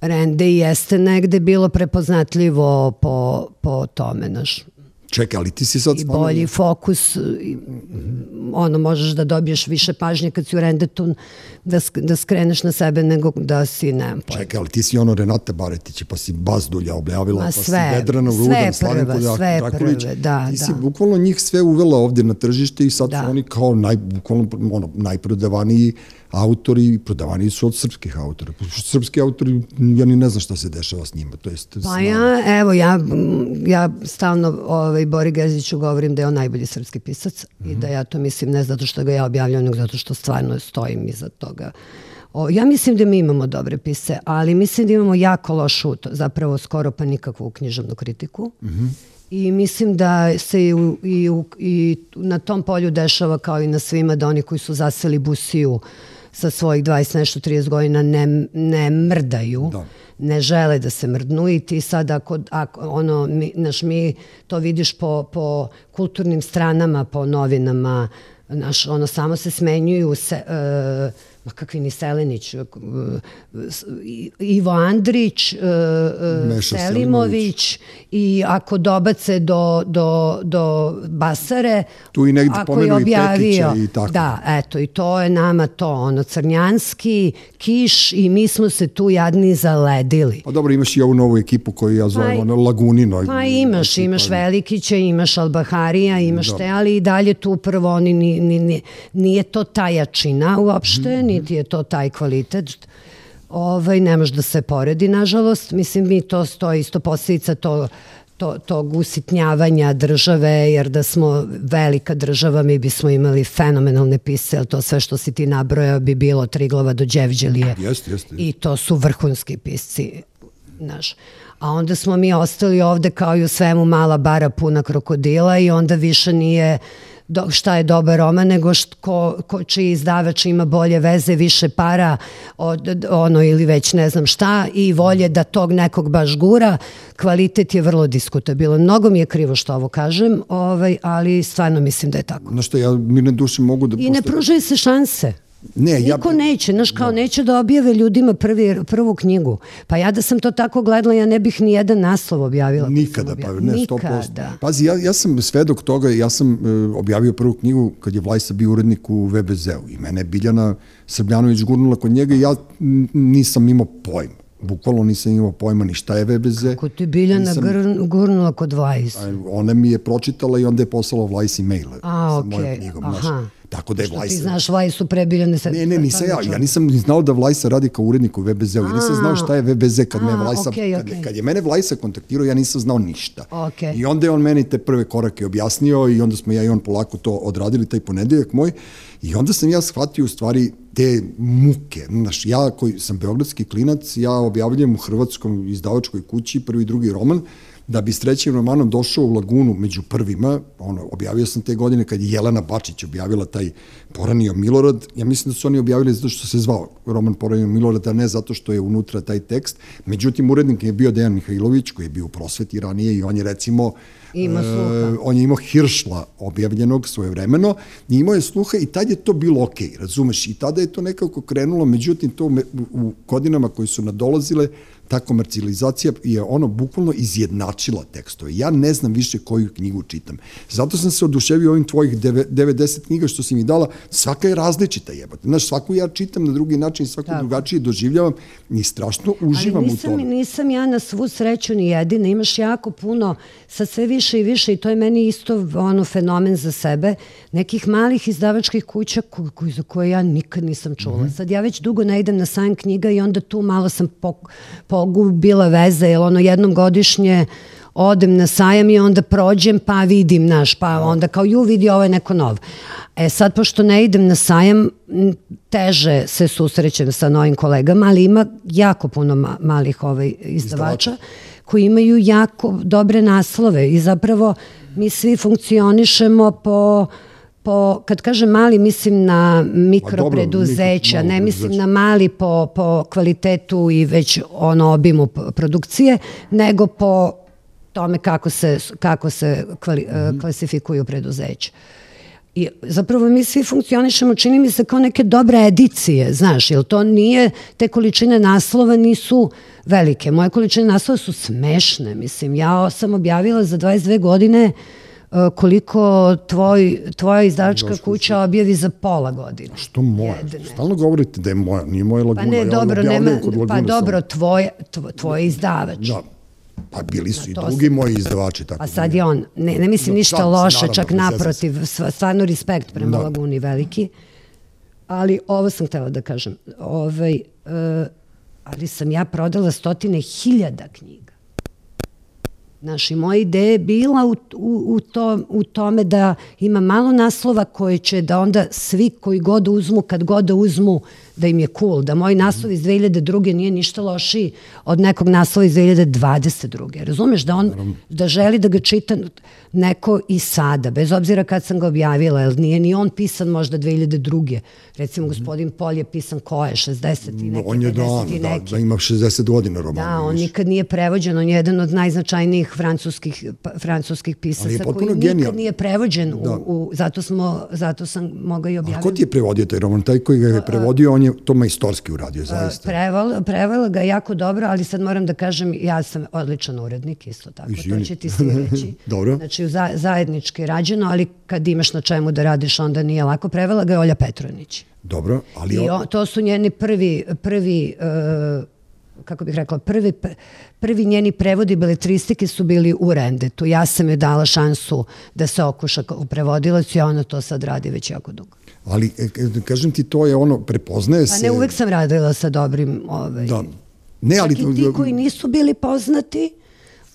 Rende jeste negde bilo prepoznatljivo po, po tome, naš, Čekaj, ali ti si sad i bolji fokus, i, ono, možeš da dobiješ više pažnje kad si u Rendetu, da, sk da skreneš na sebe nego da si, ne pojma. Čekaj, ali ti si ono Renata Baretić, pa si Bazdulja objavila, Ma pa sve, si Vedrana Rudan, Slavenko Đak- sve Đaković. prve, da, Ti si da. bukvalno njih sve uvela ovde na tržište i sad Da. su oni kao naj, bukvalno, ono, najprodavaniji autori i prodavaniji su od srpskih autora. Srpski autori, ja ni ne znam šta se dešava s njima. To jest, Pa ja, evo, ja, ja stalno ovaj, Bori Geziću govorim da je on najbolji srpski pisac i da ja to mislim ne zato što ga ja objavljam, nego zato što stvarno stojim iza toga. O, ja mislim da mi imamo dobre pise, ali mislim da imamo jako lošu, zapravo skoro pa nikakvu književnu kritiku. I mislim da se i, u, i, u, i na tom polju dešava kao i na svima da oni koji su zaseli busiju sa svojih 20 nešto 30 godina ne, ne mrdaju Da. ne žele da se mrdnu i ti sad ako, ako ono, mi, naš, mi to vidiš po, po kulturnim stranama, po novinama, naš, ono, samo se smenjuju se, e, ma kakvi ni Selenić, e, I- Ivo Andrić, e, e, Meša Selimović i ako dobace do, do, do Basare, Tu i negde ako je i objavio, Pekića i tako. Da, eto, i to je nama to, ono, Crnjanski, Kiš i mi smo se tu jadni zaledili. Pa dobro, imaš i ovu novu ekipu koju ja zovem Pa- ono, Lagunino. Pa imaš, imaš Velikića, imaš Albaharija, imaš Da. te, ali i dalje tu prvo oni ni, ni, ni, nije to ta jačina uopšte, Mhm. Niti je to taj kvalitet. Ovaj, ne može da se poredi, nažalost. Mislim, mi to stoji isto posljedica to, to, tog usitnjavanja države, jer da smo velika država, mi bismo imali fenomenalne pise, ali to sve što si ti nabrojao bi bilo Triglava do Đevđelije. Jeste, jeste. I to su vrhunski pisci, znaš. A onda smo mi ostali ovde kao i u svemu mala bara puna krokodila i onda više nije do, šta je dobar roman, nego št, ko, ko, čiji izdavač ima bolje veze, više para, od, ono ili već ne znam šta i volje da tog nekog baš gura. Kvalitet je vrlo diskutabilan. Mnogo mi je krivo što ovo kažem, ovaj, ali stvarno mislim da je tako. Znaš šta, ja mirne duše mogu da... I ne pošto- pružaju se šanse. Ne, ja... Niko neće, znaš, kao neće da objave ljudima prvi, prvu knjigu. Pa ja da sam to tako gledala, ja ne bih ni jedan naslov objavila. Nikada, pa ne, 100%. Nikada. Pazi, ja, ja sam svedok toga, ja sam uh, objavio prvu knjigu kad je Vlajsa bio urednik u VBZ-u i mene je Biljana Srbljanović gurnula kod njega i ja nisam imao pojma. Bukvalno nisam imao pojma ni šta je VBZ. Ko ti Biljana Nisam- gr, gurnula kod Vajs. Ona mi je pročitala i onda je poslala Vlajsi mail A, sa mojom okej, knjigom. aha. Znaš. Tako da je Što ti Vlajsa... znaš, Vlajsu prebiljene se... Ne, ne, nisam ja. Ja nisam ni znao da Vlajsa radi kao urednik u VBZ-u. Ja nisam znao šta je VBZ kad me A, Vlajsa... okej, kad, okej. kad je mene Vlajsa kontaktirao, ja nisam znao ništa. Okej. I onda je on meni te prve korake objasnio i onda smo ja i on polako to odradili, taj ponedeljak moj. I onda sam ja shvatio u stvari te muke. Znaš, ja koji sam beogradski klinac, ja objavljujem u hrvatskom izdavačkoj kući prvi i drugi roman, da bi s trećim romanom došao u Lagunu među prvima, ono, objavio sam te godine kad je Jelena Bačić objavila taj Poranio Milorad, ja mislim da su oni objavili zato što se zvao roman Poranio Milorad, a ne zato što je unutra taj tekst. Međutim, urednik je bio Dejan Mihajlović, koji je bio u prosveti ranije i on je recimo Ima sluha. e, on je imao Hiršla objavljenog svoje vremeno, i imao je sluha i tad je to bilo okej, razumeš, i tada je to nekako krenulo, međutim to u godinama koji su nadolazile, ta komercijalizacija je ono bukvalno izjednačila tekstove. Ja ne znam više koju knjigu čitam. Zato sam se oduševio ovim tvojih deve- 90 knjiga što si mi dala. Svaka je različita jebate. Znaš, svaku ja čitam na drugi način, svaku Tako. drugačije doživljavam i strašno uživam Ali u nisam, tome. nisam ja na svu sreću ni jedina, imaš jako puno, sad sve više i više i to je meni isto ono fenomen za sebe, nekih malih izdavačkih kuća ko, ko, za koje ja nikad nisam čula. Mhm. Sad ja već dugo ne idem na sajam knjiga i onda tu malo sam po, pogubila veze, jer ono jednom godišnje odem na sajam i onda prođem pa vidim naš, pa onda kao ju vidi ovo je neko nov. E sad, pošto ne idem na sajam, teže se susrećem sa novim kolegama, ali ima jako puno ma malih ovaj, izdavača koji imaju jako dobre naslove i zapravo mi svi funkcionišemo po po, kad kažem mali, mislim na mikropreduzeća, mikro- ne mislim na mali po, po kvalitetu i već ono obimu produkcije, nego po tome kako se, kako se kvali, mm klasifikuju preduzeća. I zapravo mi svi funkcionišemo, čini mi se kao neke dobre edicije, znaš, jer to nije, te količine naslova nisu velike. Moje količine naslova su smešne, mislim. Ja sam objavila za 22 godine uh, koliko tvoj, tvoja izdavačka kuća objavi za pola godine. Što moja? Jedne. Stalno govorite da je moja, nije moja laguna. Pa ne, ja dobro, nema, pa dobro, tvoje, tvo- tvoj izdavač. Da. Pa bili su i drugi moji izdavači. Tako A da sad je on, ne, ne mislim Da, ništa se, loše, naravno, čak bez veze. naprotiv, stvarno respekt prema Da. Laguni veliki. Ali ovo sam htela da kažem. Ovaj, e, ali sam ja prodala stotine hiljada knjiga. Znaš, i moja ideja je bila u, u, u, to, u tome da ima malo naslova koje će da onda svi koji god uzmu, kad god da uzmu, da im je cool, da moj naslov iz 2002. nije ništa lošiji od nekog naslova iz 2022. Razumeš da on da želi da ga čita neko i sada, bez obzira kad sam ga objavila, jer nije ni on pisan možda 2002. Recimo gospodin Pol je pisan ko je, 60 i neke, On je da, 50 i da, neki. da ima 60 godina roman. Da, on nikad nije prevođen, on je jedan od najznačajnijih francuskih, pa- francuskih pisaca koji nikad genijalan. nije prevođen, Da. u, u, zato, smo, zato sam mogla i A objaviti. ko ti je prevodio taj roman? Taj koji ga je prevodio, on je to majstorski uradio, zaista. Prevala, prevala ga jako dobro, ali sad moram da kažem, ja sam odličan urednik, isto tako, Izvini. to će ti svi reći. Dobro. Znači, za, zajednički rađeno, ali kad imaš na čemu da radiš, onda nije lako. Prevala ga je Olja Petronić. Dobro, ali... I on- o, to su njeni prvi, prvi e, kako bih rekla, prvi, prvi njeni prevodi beletristike su bili u Rendetu. Ja sam joj dala šansu da se okuša kao prevodilac i ona to sad radi već jako dugo. Ali, e, kažem ti, to je ono, prepoznaje Pa se... ne, uvek sam radila sa dobrim... Ovaj, Da. Ne, ali... Čak i ti koji nisu bili poznati,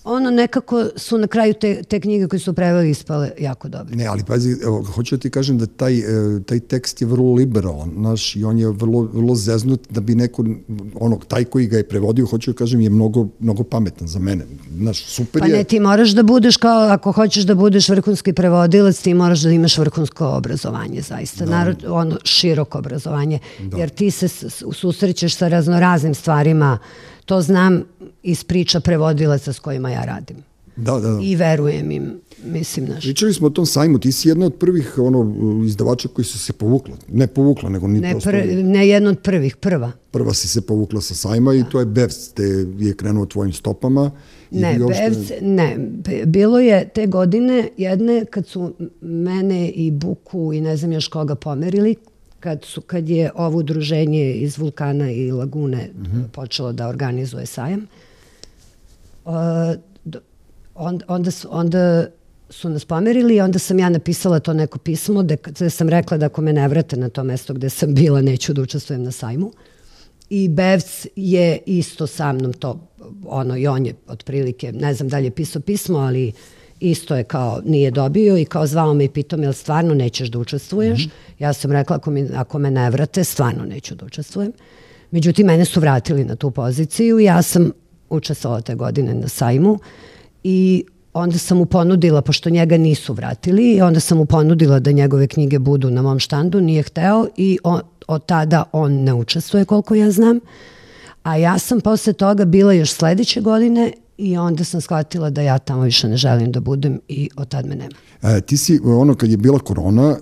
ono nekako su na kraju te, te knjige koje su preveli ispale jako dobre. Ne, ali pazi, evo, hoću da ti kažem da taj, e, taj tekst je vrlo liberalan, znaš, i on je vrlo, vrlo zeznut da bi neko, ono, taj koji ga je prevodio, hoću da kažem, je mnogo, mnogo pametan za mene. Znaš, super Pa je... ne, ti moraš da budeš kao, ako hoćeš da budeš vrhunski prevodilac, ti moraš da imaš vrhunsko obrazovanje, zaista. Da. Narod, ono, široko obrazovanje. Da. Jer ti se susrećeš sa raznoraznim stvarima. To znam iz priča prevodilaca s kojima ja radim. Da, da, da. I verujem im, mislim, naš. Pričali smo o tom sajmu, ti si jedna od prvih ono, izdavača koji su se povukla. Ne povukla, nego ni Ne, prosto... pr, ne jedno od prvih, prva. Prva si se povukla sa sajma i to je Bevs, te je krenuo tvojim stopama. Ne, uopšte- Bevc, ne, bilo je te godine jedne kad su mene i Buku i ne znam još koga pomerili, kad, su, kad je ovo udruženje iz Vulkana i Lagune mm -hmm. počelo da organizuje sajam. Uh, onda, onda, su, onda su nas pomerili i onda sam ja napisala to neko pismo gde, gde sam rekla da ako me ne vrate na to mesto gde sam bila, neću da učestvujem na sajmu. I Bevc je isto sa mnom to, ono, i on je otprilike, ne znam da li je pisao pismo, ali isto je kao nije dobio i kao zvao me i pitao me, jel stvarno nećeš da učestvuješ? Mm -hmm. Ja sam rekla, ako, mi, ako me ne vrate, stvarno neću da učestvujem. Međutim, mene su vratili na tu poziciju i ja sam učestvovala te godine na sajmu i onda sam mu ponudila, pošto njega nisu vratili, i onda sam mu ponudila da njegove knjige budu na mom štandu, nije hteo i on, od tada on ne učestvuje koliko ja znam. A ja sam posle toga bila još sledeće godine I onda sam shvatila da ja tamo više ne želim da budem i od tad me nema. E, ti si, ono, kad je bila korona, e,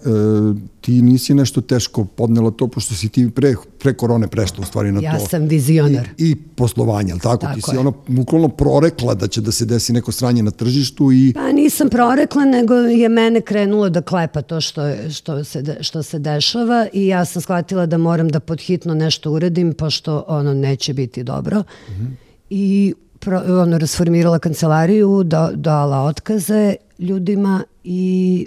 ti nisi nešto teško podnela to, pošto si ti pre, pre korone prešla u stvari na ja to. Ja sam vizionar. I, i poslovanje, ali tako? tako ti si je. ono, bukvalno prorekla da će da se desi neko sranje na tržištu i... Pa nisam prorekla, nego je mene krenulo da klepa to što, što, se, de, što se dešava i ja sam shvatila da moram da podhitno nešto uredim, pošto ono neće biti dobro. Mm -hmm. I pro, ono, rasformirala kancelariju, da, dala otkaze ljudima i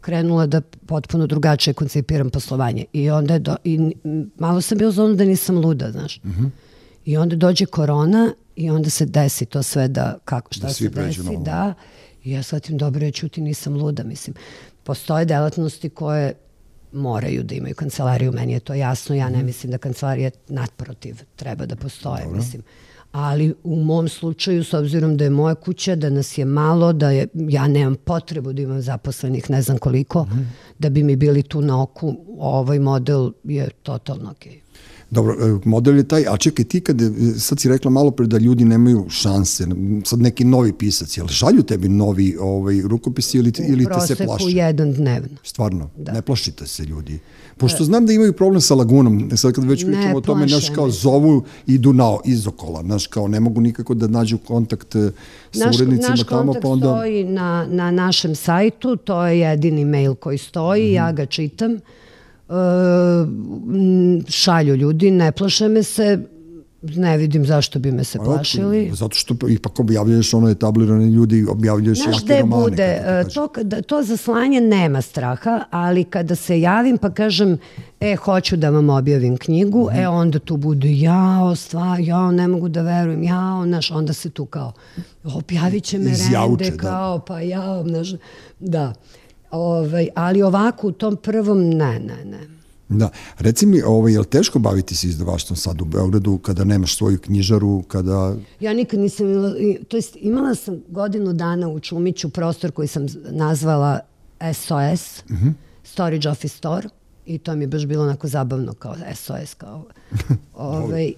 krenula da potpuno drugačije koncipiram poslovanje. I onda do, i malo sam bio zonu da nisam luda, znaš. Mm -hmm. I onda dođe korona i onda se desi to sve da, kako, šta da se desi, da. I ja shvatim, dobro, ja ćuti, nisam luda, mislim. Postoje delatnosti koje moraju da imaju kancelariju, meni je to jasno, ja ne mhm. mislim da kancelarija nadprotiv treba da postoje, Dobro. mislim ali u mom slučaju, s obzirom da je moja kuća, da nas je malo, da je, ja nemam potrebu da imam zaposlenih ne znam koliko, mm da bi mi bili tu na oku, ovaj model je totalno okej. Okay. Dobro, e, model je taj, a čekaj ti kad, sad si rekla malo pre da ljudi nemaju šanse, sad neki novi pisac, jel šalju tebi novi ovaj, rukopisi ili, ili te se plaše? U jedan dnevno. Stvarno, da. ne plašite se ljudi. Pošto znam da imaju problem sa lagunom, sad kad već pričamo o tome, naš kao zovu, idu na izokola, naš kao ne mogu nikako da nađu kontakt e, sa naš, urednicima naš tamo, pa onda... Naš kontakt stoji na, na našem sajtu, to je jedini mail koji stoji, mm -hmm. ja ga čitam, šalju ljudi, ne plaše me se, ne vidim zašto bi me se plašili. Zato što ipak objavljuješ ono etablirane ljudi, objavljuješ Znaš jake romane. bude, e, to, to zaslanje nema straha, ali kada se javim pa kažem, e, hoću da vam objavim knjigu, mm. e, onda tu bude, jao, stva, jao, ne mogu da verujem, jao, znaš, onda se tu kao, objavit će me Izjauče, rende, da. kao, pa jao, znaš, da. Ovaj, ali ovako u tom prvom, ne, ne, ne. Da. Reci mi, ovaj, je li teško baviti se izdavaštvom sad u Beogradu kada nemaš svoju knjižaru, kada... Ja nikad nisam imala, to jest imala sam godinu dana u Čumiću prostor koji sam nazvala SOS, uh -huh. Storage Office Store, i to mi je baš bilo onako zabavno kao SOS, kao ovaj,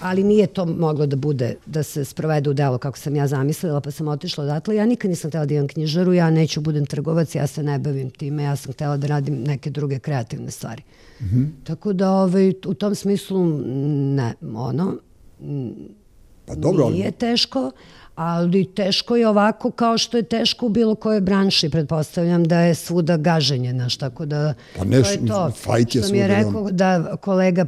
ali nije to moglo da bude, da se sprovede u delo kako sam ja zamislila, pa sam otišla odatle. Ja nikad nisam htela da imam knjižaru, ja neću budem trgovac, ja se ne bavim time, ja sam htela da radim neke druge kreativne stvari. Mm -hmm. Tako da ovaj, u tom smislu ne, ono, pa dobro, nije ali... teško, ali teško je ovako kao što je teško u bilo kojoj branši, pretpostavljam da je svuda gaženje, znaš, tako da pa ne, to je to. Fajt je što mi je rekao da kolega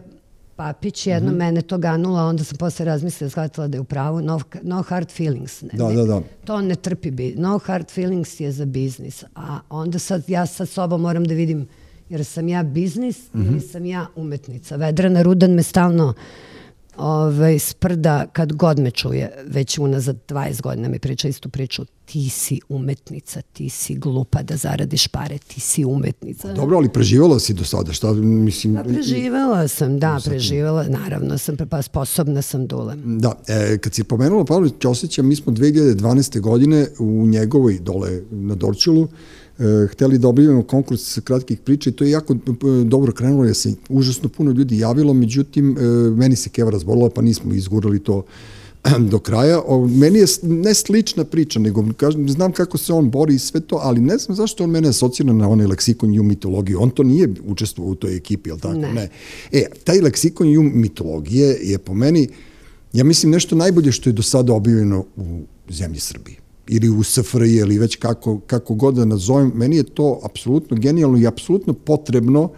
Papić jedno mm -hmm. mene to ganula, onda sam posle razmislila, shvatila da je u pravu, no, no hard feelings. Ne, da, da, da. To ne trpi, no hard feelings je za biznis, a onda sad ja sa sobom moram da vidim jer sam ja biznis mm -hmm. ili sam ja umetnica. Vedrana Rudan me stalno uh, ovaj, sprda kad god me čuje, već unazad 20 godina mi priča istu priču, ti si umetnica, ti si glupa da zaradiš pare, ti si umetnica. Dobro, ali preživala si do sada, šta mislim... Da, preživala sam, da, preživala, naravno sam, pa sposobna sam dule. Da, e, kad si pomenula Pavle Ćosića, mi smo 2012. godine u njegovoj dole na Dorčulu, hteli da objavimo konkurs kratkih priča i to je jako dobro krenulo, jer se užasno puno ljudi javilo, međutim, e, meni se keva razbolila, pa nismo izgurali to do kraja. O, meni je ne slična priča, nego kažem, znam kako se on bori i sve to, ali ne znam zašto on mene asocira na onaj leksikon ju mitologiju. On to nije učestvovao u toj ekipi, je li tako? Ne. ne. E, taj leksikon ju mitologije je po meni, ja mislim, nešto najbolje što je do sada objavljeno u zemlji Srbiji ili u SFRJ ili već kako, kako god da nazovem, meni je to apsolutno genijalno i apsolutno potrebno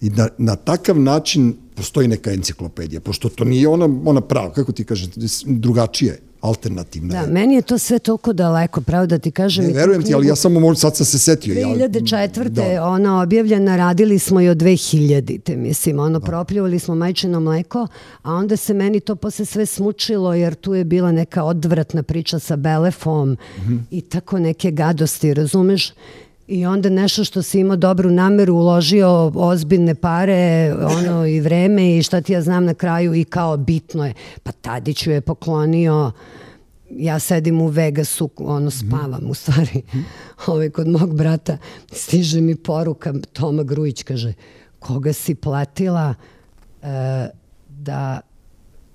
i da na takav način postoji neka enciklopedija, pošto to nije ona, ona prava, kako ti kažeš, drugačije. Alternativna. Da, meni je to sve toliko daleko, pravo da ti kažem. Ne, verujem ti, ali ja samo možda sad sam se setio. 2004. Da. je ona objavljena, radili smo i od 2000. mislim, ono, da. propljuvali smo majčino mleko, a onda se meni to posle sve smučilo, jer tu je bila neka odvratna priča sa Belefom mm -hmm. i tako neke gadosti, razumeš? I onda nešto što si imao dobru nameru, uložio ozbiljne pare, ono i vreme i šta ti ja znam na kraju i kao bitno je. Pa Tadiću je poklonio ja sedim u Vegasu, ono spavam u stvari, ovaj, kod mog brata, stiže mi poruka, Toma Grujić kaže, koga si platila e, da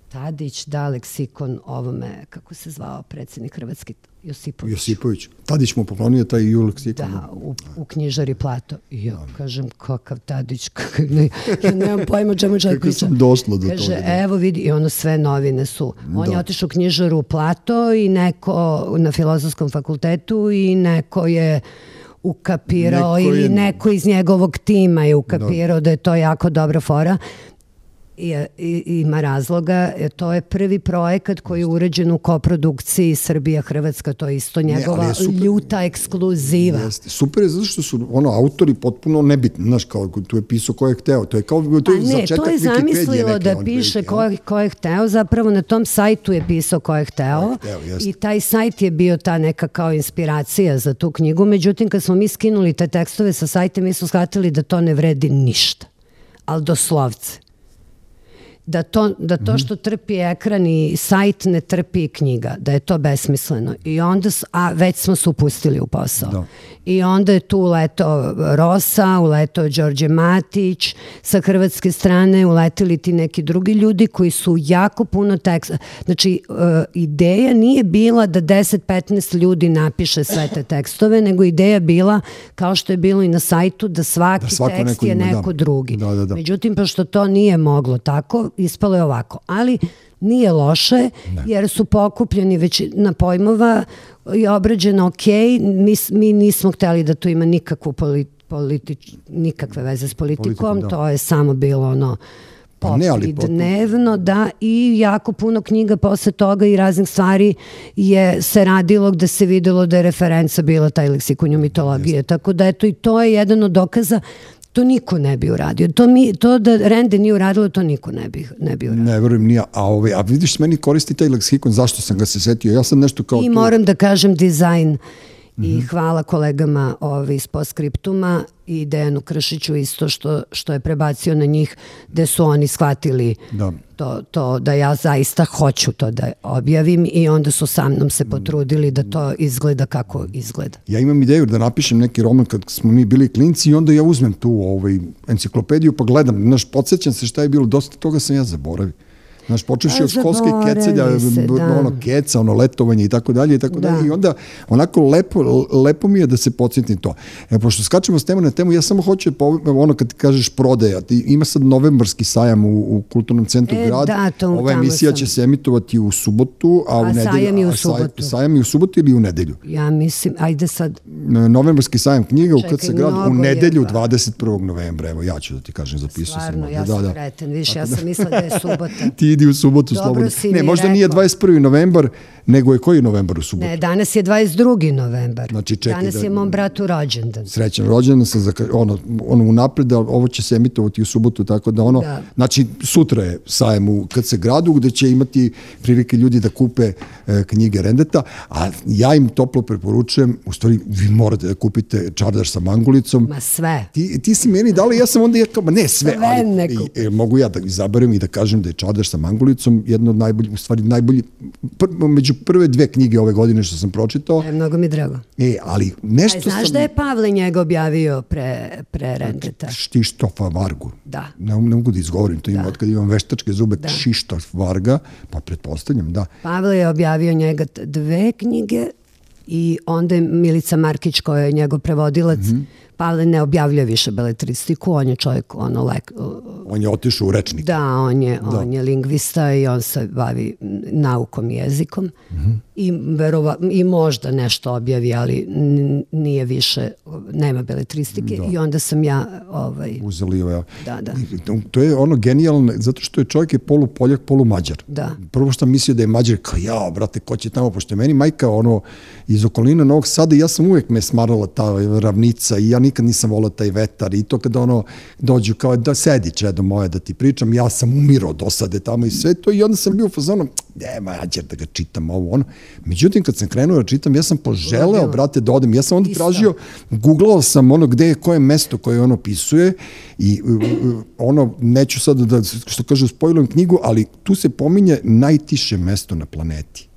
Tadić da leksikon ovome, kako se zvao predsednik Hrvatski, Josipović. Josipović. Tadić mu poklonio taj ju leksikon. Da, u, u knjižari Plato. I ja da. kažem, kakav Tadić, kakav, ne, ja nemam pojma čemu čovjek priča. Kako sam došla do Kaže, toga. Da. evo vidi, i ono sve novine su. On da. je otišao u knjižaru Plato i neko na filozofskom fakultetu i neko je ukapirao neko je... ili neko iz njegovog tima je ukapirao da. da je to jako dobra fora i, i, ima razloga. E, to je prvi projekat koji je uređen u koprodukciji Srbija-Hrvatska, to je isto njegova ne, je super, ljuta ekskluziva. Jeste. Super je zato što su ono, autori potpuno nebitni, znaš, kao tu je pisao ko je hteo, to je kao to je ne, to je zamislilo da piše ko je, ko je hteo, zapravo na tom sajtu je pisao ko je hteo, ko je hteo i taj sajt je bio ta neka kao inspiracija za tu knjigu, međutim kad smo mi skinuli te tekstove sa sajta, mi smo shvatili da to ne vredi ništa, ali doslovce da to, da to što trpi ekran i sajt ne trpi knjiga, da je to besmisleno. I onda, a već smo se upustili u posao. Da. I onda je tu uletao Rosa, uletao Đorđe Matić, sa hrvatske strane uletili ti neki drugi ljudi koji su jako puno teksta. Znači, uh, ideja nije bila da 10-15 ljudi napiše sve te tekstove, nego ideja bila, kao što je bilo i na sajtu, da svaki da tekst neko je ima, neko da. drugi. Da, da, da. Međutim, pošto to nije moglo tako, ispalo je ovako. Ali nije loše, ne. jer su pokupljeni već na pojmova i obrađeno ok, mi, mi nismo hteli da to ima nikakvu politi, politič, nikakve veze s politikom, Politikom, da. to je samo bilo ono pop ne, ali, dnevno, da, i jako puno knjiga posle toga i raznih stvari je se radilo gde se videlo da je referenca bila taj leksikonju mitologije, Jeste. tako da eto i to je jedan od dokaza To niko ne bi uradio. To, mi, to da Rende nije uradilo, to niko ne bi, ne bi uradio. Ne verujem nije. A, ove, a vidiš, meni koristi taj leksikon, zašto sam ga se setio? Ja sam nešto kao... I tu... moram da kažem dizajn mm -hmm. hvala kolegama ovi iz postskriptuma i Dejanu Kršiću isto što, što je prebacio na njih gde su oni shvatili da. To, to da ja zaista hoću to da objavim i onda su sa mnom se potrudili da to izgleda kako izgleda. Ja imam ideju da napišem neki roman kad smo mi bili klinci i onda ja uzmem tu ovaj, enciklopediju pa gledam, znaš, podsjećam se šta je bilo, dosta toga sam ja zaboravio. Znaš, počeši od školske kecelja, se, da. ono keca, ono letovanje i tako dalje i tako da. dalje. I onda onako lepo, lepo mi je da se podsjetim to. E, pošto skačemo s temu na temu, ja samo hoću, ono kad ti kažeš prodaja, ti, ima sad novembarski sajam u, u Kulturnom centru e, grad. Da, to, Ova emisija sam. će se emitovati u subotu, a, a u nedelju. Sajam je u subotu. Saj, sajam je u subotu ili u nedelju? Ja mislim, ajde sad. Novembarski sajam knjiga Čekaj, u KC grad u nedelju je, 21. novembra. Evo, ja ću da ti kažem, zapisao sam. Stvarno, ja da, sam da, kreten, više, ja sam mislila da je subota. ti idi u subotu slobodno. Ne, možda rekao. nije 21. novembar, nego je koji novembar u subotu? Ne, danas je 22. novembar. Znači, čekaj, danas da, je mom bratu rođendan. Srećan rođendan sam, za, ono, ono unapred, da ovo će se emitovati u subotu, tako da ono, da. znači sutra je sajem u KC gradu gde će imati prilike ljudi da kupe e, knjige Rendeta, a ja im toplo preporučujem, u stvari vi morate da kupite čardaš sa mangulicom. Ma sve. Ti, ti si meni dali, ja sam onda, ja kao, ma ne sve, sve ali e, e, mogu ja da izaberem i da kažem da je čardaš sa mangulicom jedno od najboljih, u stvari najbolji, pr, među prve dve knjige ove godine što sam pročitao. E, mnogo mi drago. E, ali nešto Aj, znaš sam... da je Pavle njega objavio pre, pre Rendeta? Štištofa Vargu. Da. Ne, ne mogu da izgovorim, to da. od kada imam veštačke zube, da. Štištof Varga, pa pretpostavljam, da. Pavle je objavio njega dve knjige i onda je Milica Markić koja je njegov prevodilac mm -hmm Pa ali ne objavljuje više beletristiku, on je čovjek ono lek, On je otišao u rečnik. Da, on je, da. on je lingvista i on se bavi naukom i jezikom mm -hmm. I, verova, i možda nešto objavi, ali nije više, nema beletristike da. i onda sam ja ovaj, uzeli ja. Da, da. To je ono genijalno, zato što je čovjek je polu Poljak, polu Mađar. Da. Prvo što mislio da je Mađar, kao ja, brate, ko će tamo, pošto je meni majka ono, iz okolina Novog Sada i ja sam uvek me smarala ta ravnica i ja nikad nisam volao taj vetar i to kada ono dođu kao da sedi čedo moje da ti pričam, ja sam umirao dosade tamo i sve to i onda sam bio u fazonu, ne, mađer da ga čitam ovo, ono. Međutim, kad sam krenuo da čitam, ja sam poželeo, brate, da odem. Ja sam onda tražio, googlao sam ono gde je, koje mesto koje on opisuje i ono, neću sad da, što kaže, spojlujem knjigu, ali tu se pominje najtiše mesto na planeti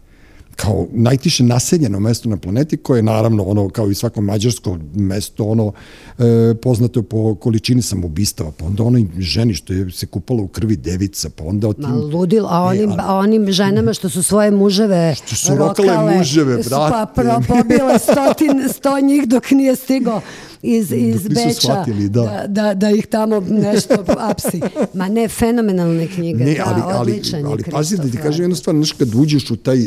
kao najtiše naseljeno mesto na planeti koje je naravno ono kao i svako mađarsko mesto ono e, poznato po količini samoubistava pa onda onoj ženi što je se kupala u krvi devica pa onda o tim Ma ludil a onim, e, a, onim ženama što su svoje muževe što su rokale, rokale muževe brate pa pro, pobile stotin sto njih dok nije stigao iz, iz Beča shvatili, da. Da, da, da ih tamo nešto apsi. Ma ne, fenomenalne knjige, ne, da, ali, odličan ali, ali, ali pazi da ti kažem jednu stvar, znaš, kad uđeš u taj,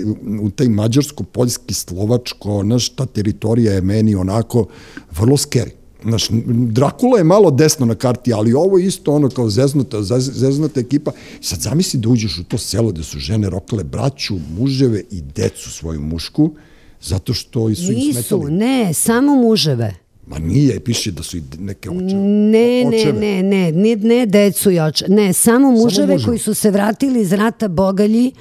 u taj mađarsko-poljski, slovačko, znaš, ta teritorija je meni onako vrlo scary. Znaš, Drakula je malo desno na karti, ali ovo je isto ono kao zeznuta, zeznuta ekipa. Sad zamisli da uđeš u to selo gde su žene rokale braću, muževe i decu svoju mušku, zato što su im smetali. Nisu, ne, samo muževe. Ma nije, piše da su i neke očeve. Ne, ne, ne, ne, ne, ne decu i oče. Ne, samo muževe, samo koji su se vratili iz rata bogalji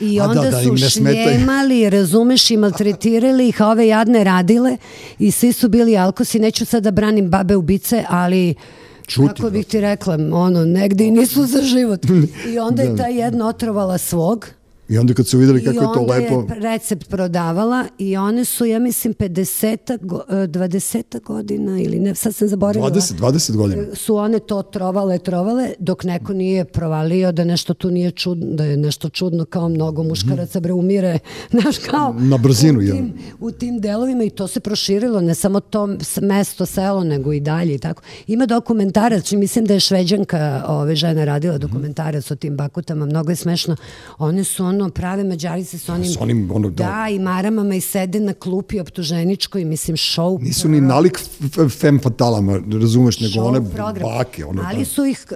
i a da, onda da, da, su šljemali, razumeš, i maltretirali ih, a ove jadne radile i svi su bili alkosi. Neću sad da branim babe ubice, ali... Čuti, kako bih ti rekla, ono, negde i nisu za život. I onda je da. ta jedna otrovala svog, I onda kad su videli kako je to lepo... I onda je recept prodavala i one su, ja mislim, 50 20 e, godina ili ne, sad sam zaboravila. 20, 20 godina. Su one to trovale, trovale, dok neko nije provalio da nešto tu nije čudno, da je nešto čudno kao mnogo muškaraca bre umire, znaš kao... Na brzinu, u tim, u tim delovima i to se proširilo, ne samo to mesto, selo, nego i dalje i tako. Ima dokumentarac, mislim da je šveđanka ove žene radila dokumentarac o tim bakutama, mnogo je smešno. One su ono prave mađarice sa onim, s onim ono, da, da, i maramama i sede na klupi optuženičkoj, mislim, show. Nisu ni nalik fem fatalama, razumeš, nego one program. bake. Ono, Ali da. su ih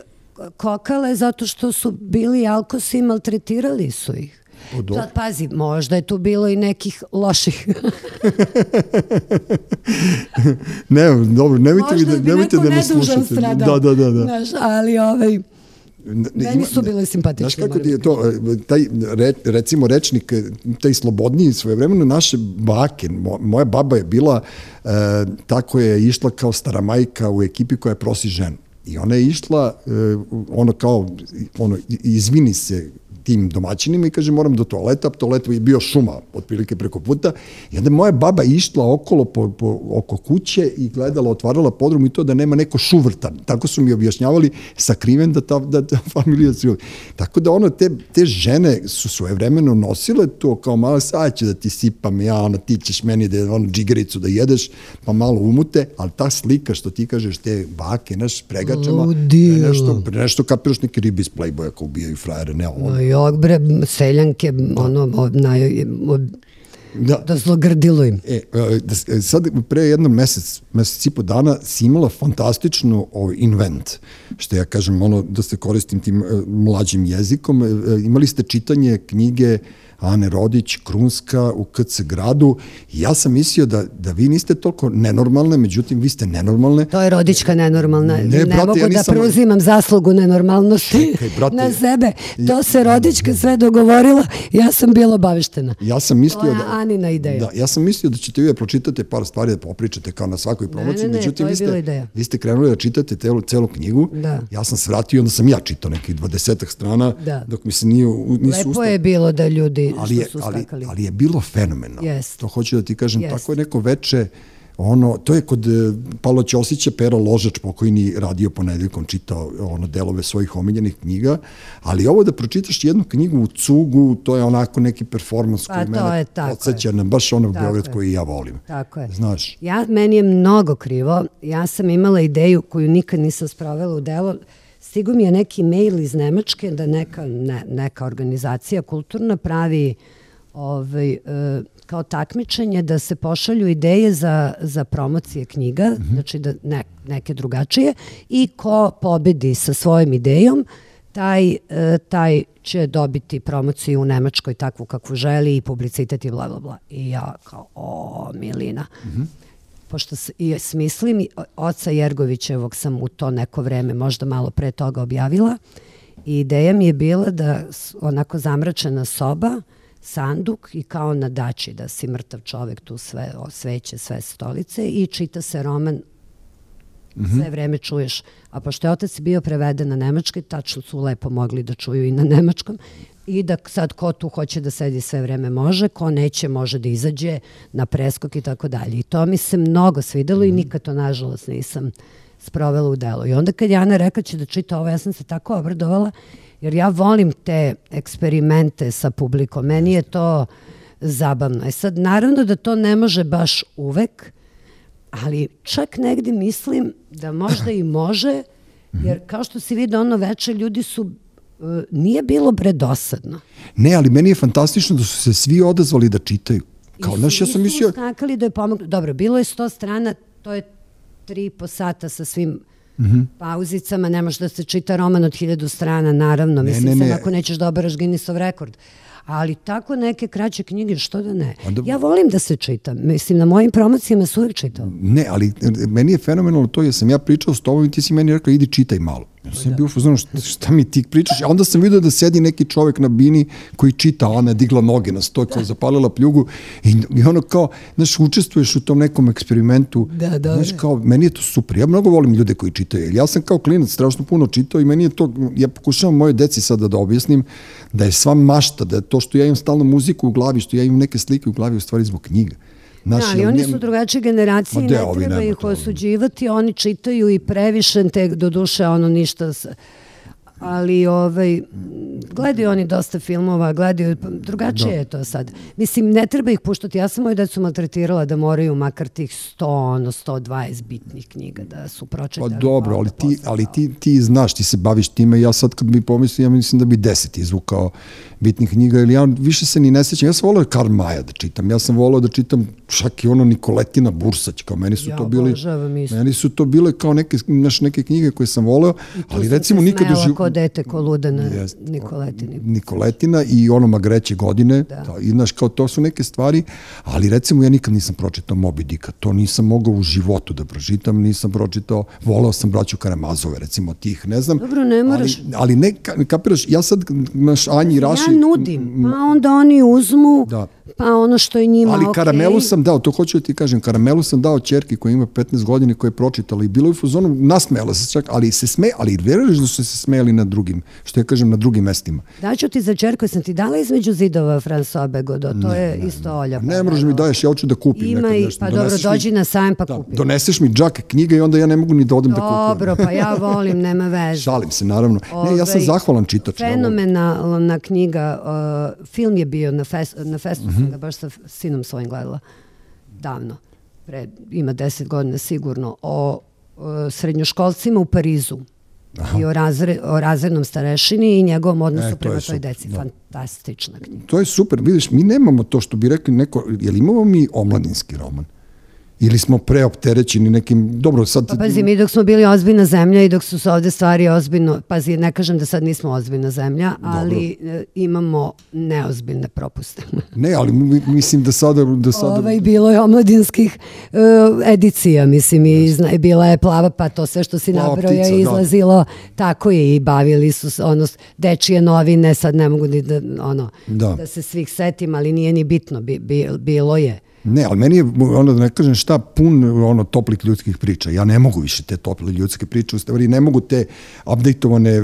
kokale zato što su bili alkosi i maltretirali su ih. O, Sad pazi, možda je tu bilo i nekih loših. ne, dobro, nemojte, možda da, nemojte da nas slušate. Da, da, da. da. Znaš, ali ovaj, Meni su bile simpatične. Znaš kako ti je to, e, taj, re, recimo rečnik, e, taj slobodniji svojevremeno naše bake, moja baba je bila, e, tako je išla kao stara majka u ekipi koja prosi ženu. I ona je išla, e, ono kao, ono, izvini se tim domaćinima i kaže moram do toaleta, toalet je bio šuma otprilike preko puta i onda moja baba išla okolo po, po, oko kuće i gledala, otvarala podrum i to da nema neko šuvrtan. Tako su mi objašnjavali sakriven da ta, da ta familija su. Tako da ono, te, te žene su svojevremeno nosile to kao malo sad ću da ti sipam ja, ono, ti ćeš meni da ono džigericu da jedeš, pa malo umute, ali ta slika što ti kažeš, te bake, naš pregačama, Ludil. nešto, nešto kapiraš neki ribi iz Playboya kao ubijaju frajere, ne ono jog bre, seljanke, ono, naj, da, da zlogrdilo im. E, e da, e, sad pre jednom mesec, mesec i po dana si imala fantastičnu ovaj, invent, što ja kažem, ono, da se koristim tim uh, mlađim jezikom, imali ste čitanje knjige Ane Rodić, Krunska u KC gradu i ja sam mislio da, da vi niste toliko nenormalne, međutim vi ste nenormalne. To je Rodička nenormalna. Ne, ne brate, mogu ja da nisam... da preuzimam zaslugu nenormalnosti Čekaj, brate, na sebe. To se Rodička sve dogovorila, ja sam bila obaveštena. Ja sam mislio da... Anina ideja. Da, ja sam mislio da ćete vi da pročitate par stvari da popričate kao na svakoj promociji, ne, ne, ne, međutim vi ste, vi ste krenuli da čitate celu, celu knjigu, da. ja sam svratio, onda sam ja čitao nekih dvadesetak strana, da. dok mi se nije, nisu Lepo ustali. je bilo da ljudi ali je, ali, ali je bilo fenomenalno. Yes. To hoću da ti kažem, yes. tako je neko veče ono, to je kod e, Pavla Ćosića Pero Ložač pokojni radio ponedeljkom čitao ono delove svojih omiljenih knjiga, ali ovo da pročitaš jednu knjigu u cugu, to je onako neki performans Pa, koji to mene podsjeća je. na baš ono Tako Beograd je. koji ja volim. Tako je. Znaš, Ja, meni je mnogo krivo. Ja sam imala ideju koju nikad nisam sprovela u delo. Stigo mi je neki mail iz Nemačke da neka, ne, neka organizacija kulturna pravi ovaj, e, kao takmičenje da se pošalju ideje za, za promocije knjiga, Mhm. znači da ne, neke drugačije i ko pobedi sa svojom idejom, taj, e, taj će dobiti promociju u Nemačkoj takvu kakvu želi i publicitet i bla bla bla. I ja kao, o, Milina. Pošto i smislim, oca Jergovićevog sam u to neko vreme, možda malo pre toga objavila, i ideja mi je bila da onako zamračena soba, sanduk i kao na dači da si mrtav čovek tu sve osveće, sve stolice i čita se roman sve vreme čuješ. A pošto je otac bio preveden na nemački, tačno su lepo mogli da čuju i na nemačkom. I da sad ko tu hoće da sedi sve vreme može, ko neće može da izađe na preskok i tako dalje. I to mi se mnogo svidelo i nikad to nažalost nisam sprovela u delo. I onda kad je Ana rekla će da čita ovo, ja sam se tako obradovala, jer ja volim te eksperimente sa publikom. Meni je to zabavno. E sad, naravno da to ne može baš uvek, ali čak negde mislim da možda i može, jer kao što si vidio ono veče, ljudi su, nije bilo bre dosadno. ne, ali meni je fantastično da su se svi odazvali da čitaju. Kao, znaš, ja sam su mislio, uskakali da je pomoglo. Dobro, bilo je sto strana, to je tri i po sata sa svim Mhm. pauzicama, ne može da se čita roman od hiljadu strana, naravno, Ne, mislim ne, se ne. ako nećeš da oberaš Guinnessov rekord. Ali tako neke kraće knjige, što da ne? Onda- Ja volim da se čitam. Mislim, na mojim promocijama se uvijek čitao. Ne, ali e, meni je fenomenalno to, jer sam ja pričao s tobom i ti si meni rekao, idi čitaj malo. Ja sam bio u fazonu, šta, šta mi ti pričaš? A onda sam vidio da sedi neki čovek na bini koji čita, ona je digla noge na sto, kao zapalila pljugu i, i ono kao, znaš, učestvuješ u tom nekom eksperimentu. Da, da, Znaš, da. kao, meni je to super. Ja mnogo volim ljude koji čitaju. jer Ja sam kao klinac strašno puno čitao i meni je to, ja pokušavam moje deci sada da objasnim da je sva mašta, da je to što ja imam stalno muziku u glavi, što ja imam neke slike u glavi, u stvari zbog knjiga. Znaš, da, ali oni su drugačije generacije i ne treba ih osuđivati, oni čitaju i previše, te do duše ono ništa, s- ali ovaj, gledaju oni dosta filmova, gledaju, pa, drugačije Da. je to sad. Mislim, ne treba ih puštati, ja sam moju decu maltretirala da moraju makar tih 100, ono 120 bitnih knjiga da su Pa pročitali. dobro, pa ali ti, ali to. ti, ti znaš, ti se baviš time, ja sad kad bi pomislio, ja mislim da bi deset izvukao bitnih knjiga, ili ja više se ni ne sećam, ja sam volao Karl Maja da čitam, ja sam volao da čitam čak i ono Nikoletina Bursać, kao meni su Ja to bili, meni su to bile kao neke, naš, neke knjige koje sam voleo, Tu ali recimo nikad u životu... dete, ko luda na Jest. Nikoletini. Nikoletina i ono Magreće godine, da. Da. i znaš, kao to su neke stvari, ali recimo ja nikad nisam pročitao Moby Dicka, to nisam mogao u životu da pročitam, nisam pročitao, volao sam braću Karamazove, recimo tih, ne znam. Dobro, ne moraš. Ali, ali ne, ka- kapiraš, ja sad, naš Anji Raši... Ja nudim, pa onda oni uzmu, Da. pa ono što je njima Ali karamelu sam dao, to hoću da ti kažem, karamelu sam dao ćerki koja ima 15 godina koja je pročitala i bilo je u fazonu, nasmejala se čak, ali se sme, ali veruješ da su se smejali na drugim, što ja kažem, na drugim mestima. Daću ti za čerku, sam ti dala između zidova François Begodo, to je isto Olja. Ne možeš mi daješ, ja hoću da kupim Ima nekad i, nešto. pa dobro, Doneseš mi- dođi na sajam pa Da, kupi. doneseš mi džak knjiga i onda ja ne mogu ni da odem da kupujem. Dobro, pa ja volim, nema veze. Šalim se, naravno. Ne, ja sam Ovaj, zahvalan čitač. Fenomenalna knjiga, uh, film je bio na, fest, na festu, Mhm. sam ga baš sa sinom svojim gledala davno, pre, ima deset godina sigurno, o uh, srednjoškolcima u Parizu i o, razre, o razrednom starešini i njegovom odnosu E, to prema toj deci. da. Fantastična knjiga. To je super, vidiš, mi nemamo to što bi rekli neko, jel imamo mi omladinski roman? Ili smo preopterećeni nekim, dobro, sad... Pa pazi, mi dok smo bili ozbiljna zemlja i dok su se ovde stvari ozbiljno, pazi, ne kažem da sad nismo ozbiljna zemlja, ali e, imamo neozbiljne propuste. Ne, ali mi- mislim da sada... Da sada Ovaj, bilo je omladinskih e, edicija, mislim, i zna, bila je plava, pa to sve što si nabroja je da. izlazilo, tako je i bavili su se, ono, dečije novine, sad ne mogu ni da, ono, Da. da se svih setim, ali nije ni bitno, bi, bi, bilo je. Ne, ali meni je, ono da ne kažem šta, pun ono toplih ljudskih priča. Ja ne mogu više te tople ljudske priče, u stvari ne mogu te updateovane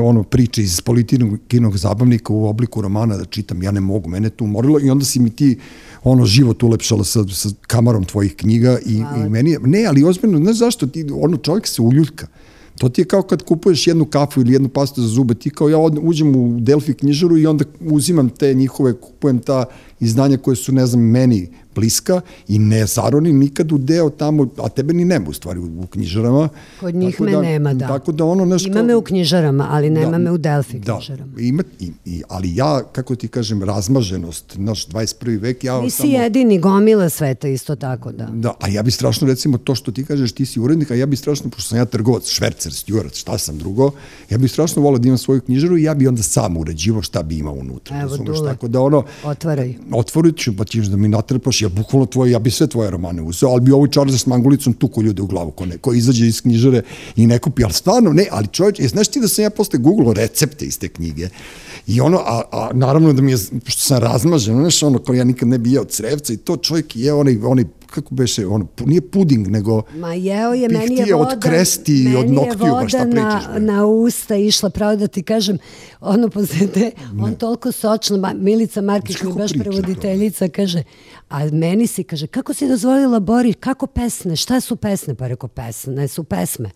ono priče iz politinog kinog zabavnika u obliku romana da čitam, ja ne mogu, mene to umorilo i onda si mi ti ono život ulepšala sa, sa kamarom tvojih knjiga i, i meni je, ne, ali ozbiljno, ne zašto ti, ono čovjek se uljuljka. To ti je kao kad kupuješ jednu kafu ili jednu pastu za zube, ti kao ja od, uđem u Delfi knjižaru i onda uzimam te njihove, kupujem ta izdanja koje su, ne znam, meni bliska i ne zaroni nikad u deo tamo, a tebe ni nema u stvari u, u knjižarama. Kod njih Tako me da, nema, da. Tako da ono nešto... Ima me u knjižarama, ali nema Da, me u Delfi da, knjižarama. ima, i, i, ali ja, kako ti kažem, razmaženost, naš 21. vek, ja Nisi samo... jedini, gomila sveta isto tako, da. Da, a ja bi strašno, recimo, to što ti kažeš, ti si urednik, a ja bi strašno, pošto sam ja trgovac, švercer, stjurac, šta sam drugo, ja bi strašno volao da imam svoju knjižaru i ja bi onda sam uređivao šta bi imao unutra. Evo, razumeš? Dule. Tako da ono, Otvaraj. otvorit ću, pa ćeš da mi natrpaš, ja bukvalno tvoje, ja bi sve tvoje romane uzeo, ali bi ovaj čar s mangulicom tuko ljude u glavu, ko, ne, ko izađe iz knjižare i ne kupi, ali stvarno, ne, ali čovječ, je, znaš ti da sam ja posle googlao recepte iz te knjige, i ono, a, a naravno da mi je, što sam razmažen, znaš, ono, kao ja nikad ne bi jeo crevca i to čovjek je onaj, onaj kako beše, ono, nije puding, nego Ma jeo je, meni je voda, od kresti i od noktiju, pa šta pričaš? na, na usta išla, pravo da ti kažem, ono posle te, on toliko sočno, ma, Milica Markić mi baš priča to? prevoditeljica, kaže, a meni si, kaže, kako si dozvolila Bori, kako pesne, šta su pesne? Pa rekao, pesne su pesme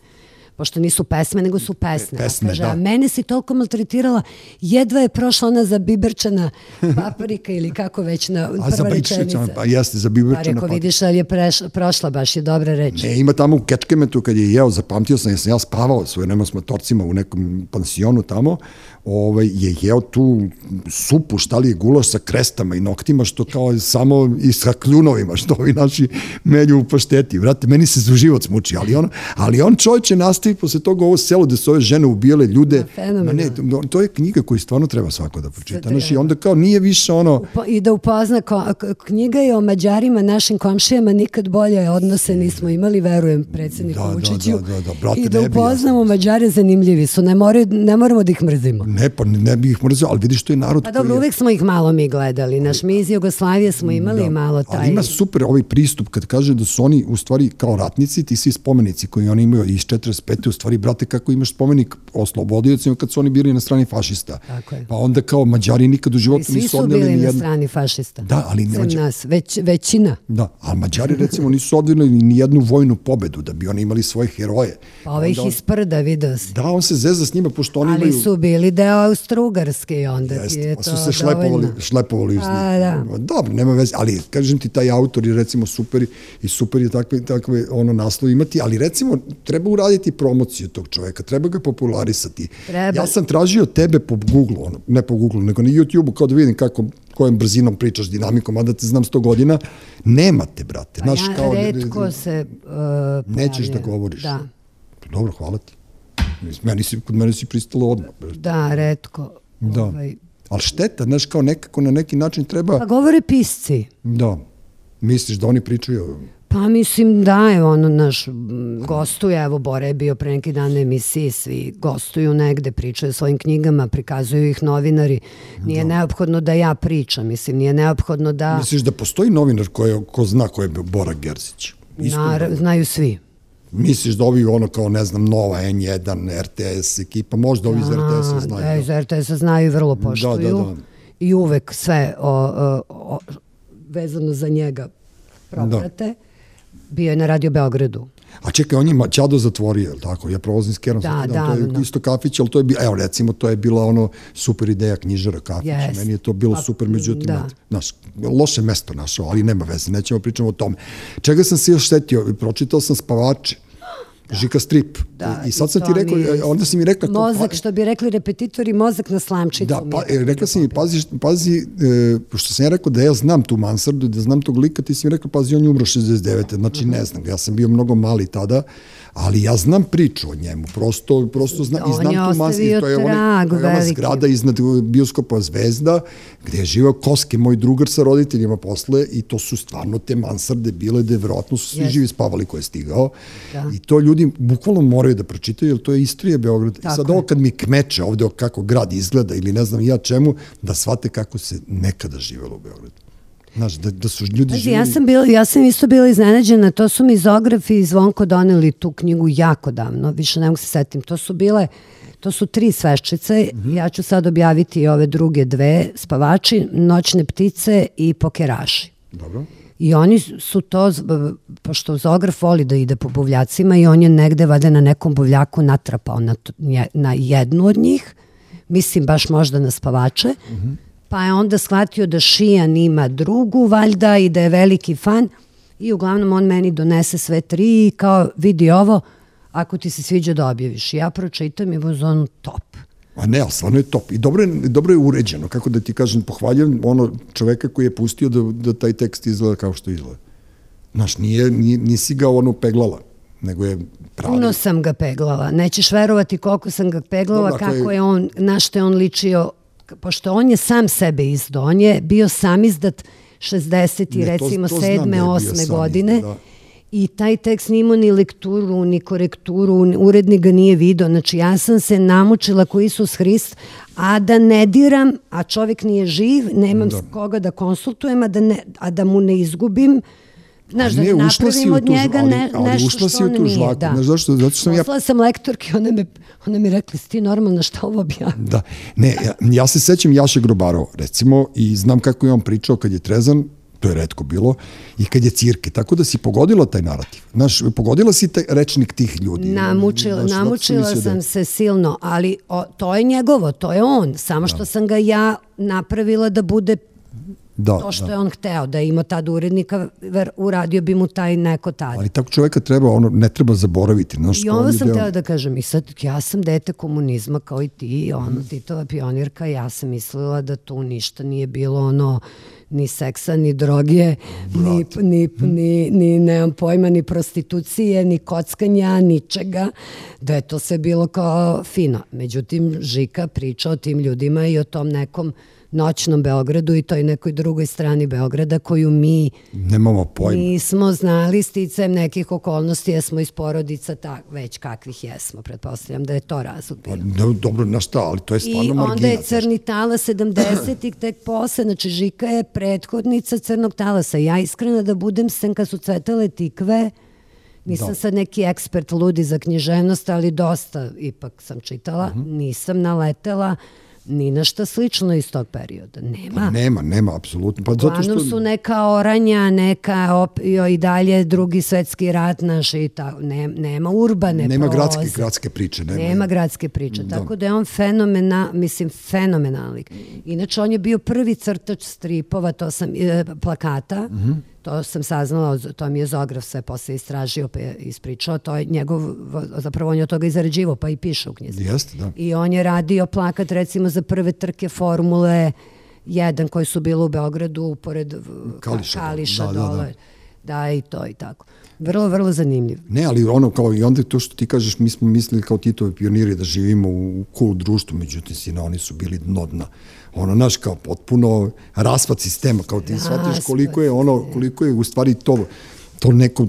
pošto nisu pesme, nego su pesne. A pesme, kaže, da. a mene si toliko maltretirala, jedva je prošla ona za biberčana paprika ili kako već na A za prva biberčana, rečenica. pa jeste, za Pa biberčana rekao, paprika. vidiš, ali je preš, prošla, baš je dobra reč. Ne, ima tamo u Kečkemetu kad je jeo, zapamtio sam, jer sam ja spavao s nema s motorcima u nekom pansionu tamo, ovaj, je jeo tu supu, šta li je gulaš sa krestama i noktima, što kao samo i sa kljunovima, što ovi naši melju u pašteti. Vrate, meni se za život smuči, ali on, ali on čovječe nastavi posle toga ovo selo gde su ove žene ubijale ljude. Da. Ma ne, to, je knjiga koju stvarno treba svako da pročita. Znaš, i onda kao nije više ono, Po- I da upozna, ko, knjiga je o Mađarima, našim komšijama, nikad bolje odnose nismo imali, verujem, predsjedniku Da, da, Vučiću. da, da, da, brate, I da upoznamo Mađare, zanimljivi su, ne, moraju, ne moramo da ih mrzimo. Ne, pa ne, ne bi ih mrzio, ali vidiš, to je narod Pa koji dobro, je... uvek smo ih malo mi gledali, naš mi iz Jugoslavije smo imali malo taj... Ali ima super ovaj pristup kad kaže da su oni u stvari kao ratnici, ti svi spomenici koji oni imaju iz 45. u stvari, brate, kako imaš spomenik oslobodiocima kad su oni bili na strani fašista. Tako je. Pa onda kao Mađari nikad u I životu svi nisu su odneli bili ni na jednu... strani fašista. Da, ali ne Mađari. nas, već, većina. Da, a Mađari recimo nisu odneli ni jednu vojnu pobedu da bi oni imali svoje heroje. Pa ove ih Onda on- isprda, video si. Da, on se zeza s njima pošto oni Ali imaju... su bili deo Austro-Ugarske i onda ti Jeste, je pa to su se šlepovali, šlepovali A, njih. da. Dobro, nema veze, ali kažem ti, taj autor je recimo super i super je takve, takve ono naslove imati, ali recimo treba uraditi promociju tog čoveka, treba ga popularisati. Treba. Ja sam tražio tebe po Google, ono, ne po Google, nego na YouTube-u kao da vidim kako kojom brzinom pričaš dinamikom, a da te znam 100 godina, nemate, brate. Pa Znaš, ja kao, redko se uh, Nećeš da govoriš. Da, Dobro, hvala ti. Meni si, kod mene si pristala odmah. da, redko. Da. Ovaj, Ali šteta, znaš, kao nekako na neki način treba... pa govore pisci. Da. Misliš da oni pričaju? Pa mislim da je ono naš gostuje, evo Bore je bio pre neki dan na emisiji, svi gostuju negde, pričaju svojim knjigama, prikazuju ih novinari. Nije neophodno da ja pričam, mislim, nije neophodno da Misliš da postoji novinar ko, je, ko zna ko je Bora Gerzić? Isto nar, znaju svi. Misliš da ovi ono kao, ne znam, Nova, N1, RTS ekipa, možda ovi iz RTS-a A, znaju. Da, da. iz RTS-a znaju i vrlo poštuju. da. I uvek sve o, o, o, vezano za njega proprate. Bio je na Radio Beogradu. A čekaj, on je Ćado zatvorio, je tako? Ja prolazim s Kerom, Da, svaki dan, to je davno. isto kafić, ali to je, evo recimo, to je bila ono super ideja knjižara kafića. Jest. Meni je to bilo Pa, super, međutim, da. da. naš, loše mesto našao, ali nema veze, nećemo pričamo o tome. Čega sam se još setio? Pročitao sam Spavače. Žika strip. Da, I, I sad sam ti rekao, mi onda si mi rekla... Mozak, pa- što bi rekli repetitori, mozak na slamčicu. Da, pa, je e, rekla si mi, pazi, pazi e, pošto sam ja rekao da ja znam tu mansardu, da znam tog lika, ti si mi rekao, pazi, on je umro 69. Znači, Mhm. ne znam, ga, ja sam bio mnogo mali tada, ali ja znam priču o njemu, prosto, prosto znam, i znam tu ostavio to je, ona, to je ona zgrada iznad bioskopa Zvezda, gde je živao Koske, moj drugar sa roditeljima posle, i to su stvarno te mansarde bile, da je verovatno su svi Jeste. živi spavali ko je stigao, Da. i to ljudi bukvalno moraju da pročitaju, jer to je istorija Beograda. I Tako sad je. ovo kad mi kmeče ovde o kako grad izgleda ili ne znam ja čemu, da shvate kako se nekada živelo u Beogradu. Znaš, da, da su ljudi živjeli... ja sam, bila, ja sam isto bila iznenađena, to su mi Zografi i Zvonko doneli tu knjigu jako davno, više ne mogu se setim. To su bile, to su tri sveščice, Mhm. ja ću sad objaviti i ove druge dve, spavači, noćne ptice i pokeraši. Dobro. I oni su to, pošto Zograf voli da ide po buvljacima i on je negde vade na nekom buvljaku natrapao na, to, na jednu od njih, mislim baš možda na spavače, mm -hmm. Pa je onda shvatio da Šijan ima drugu valjda i da je veliki fan i uglavnom on meni donese sve tri i kao vidi ovo, ako ti se sviđa da objaviš. Ja pročitam i on top. A ne, ali stvarno je top. I dobro je, dobro je uređeno. Kako da ti kažem, pohvaljujem ono čoveka koji je pustio da, da taj tekst izgleda kao što izgleda. Znaš, nije, nije, nisi ga ono peglala, nego je pravi. Puno sam ga peglala. Nećeš verovati koliko sam ga peglala, Dobro, kako je... je on, na što je on ličio, pošto on je sam sebe izdao. On je bio sam izdat 60. Ne, recimo to, to 7. 8. godine. Da i taj tekst nije imao ni lekturu, ni korekturu, urednik ga nije video. Znači ja sam se namučila ko Isus Hrist, a da ne diram, a čovjek nije živ, nemam da. koga da konsultujem, a da, ne, a da mu ne izgubim, Znaš, da ne, da napravim od njega ne, ali, ali nešto što on nije. Da. Znaš, zašto? Zato što sam Poslala ja... sam lektorki, ona, me, ona mi rekla, si ti normalna šta ovo objavim? Da, ne, ja, ja se sećam Jaše Grobarova, recimo, i znam kako je on pričao kad je trezan, to je redko bilo, i kad je cirke, tako da si pogodila taj narativ. Znaš, pogodila si taj rečnik tih ljudi. Namučila, Znaš, namučila sam, sam da... se silno, ali o, to je njegovo, to je on, samo što da. sam ga ja napravila da bude da, to što da. je on hteo, da ima tad urednika, ver, uradio bi mu taj neko tad. Ali tako čoveka treba, ono, ne treba zaboraviti. Znaš, I ovo sam deo... teo da kažem, i sad, ja sam dete komunizma kao i ti, ono, mm. Titova pionirka, ja sam mislila da tu ništa nije bilo ono, ni seksa, ni droge, ni, ni, ni, ni, nemam pojma, ni prostitucije, ni kockanja, ničega, da je to sve bilo kao fino. Međutim, Žika priča o tim ljudima i o tom nekom noćnom Beogradu i toj nekoj drugoj strani Beograda koju mi nemamo pojma. Nismo znali sticajem nekih okolnosti, jesmo iz porodica tak, već kakvih jesmo, pretpostavljam da je to razlog. Pa, ne, dobro, na šta, ali to je stvarno margina. I onda je Crni talas 70-ih tek posle, znači Žika je prethodnica Crnog talasa. Ja iskreno da budem sen kad su cvetale tikve, Nisam da. sad neki ekspert ludi za književnost, ali dosta ipak sam čitala. Uh mhm. -huh. Nisam naletela ni na šta slično iz tog perioda. Nema. Pa nema, nema, apsolutno. Pa zato što... su neka oranja, neka op, jo, i dalje drugi svetski rat naš i tako. Ne, nema urbane Nema proze. gradske, gradske priče. Nema, nema gradske priče. Da. Tako da je on fenomena, mislim, fenomenalni. Inače, on je bio prvi crtač stripova, to sam, e, plakata, uh mhm. To sam saznala, to mi je Zograf sve posle istražio pa je ispričao, to je njegov, zapravo on je od toga izrađivo pa i piše u knjizi. Jeste, da. I on je radio plakat recimo za prve trke formule jedan koji su bili u Beogradu pored Kališa, Kališa da, dole. Da, da. da, i to i tako. Vrlo, vrlo zanimljiv. Ne, ali ono kao i onda to što ti kažeš, mi smo mislili kao Titovi pioniri da živimo u cool društvu, međutim, sina, oni su bili dno dna ono, naš, kao potpuno raspad sistema, kao ti shvatiš koliko je ono, koliko je u stvari to, to neko,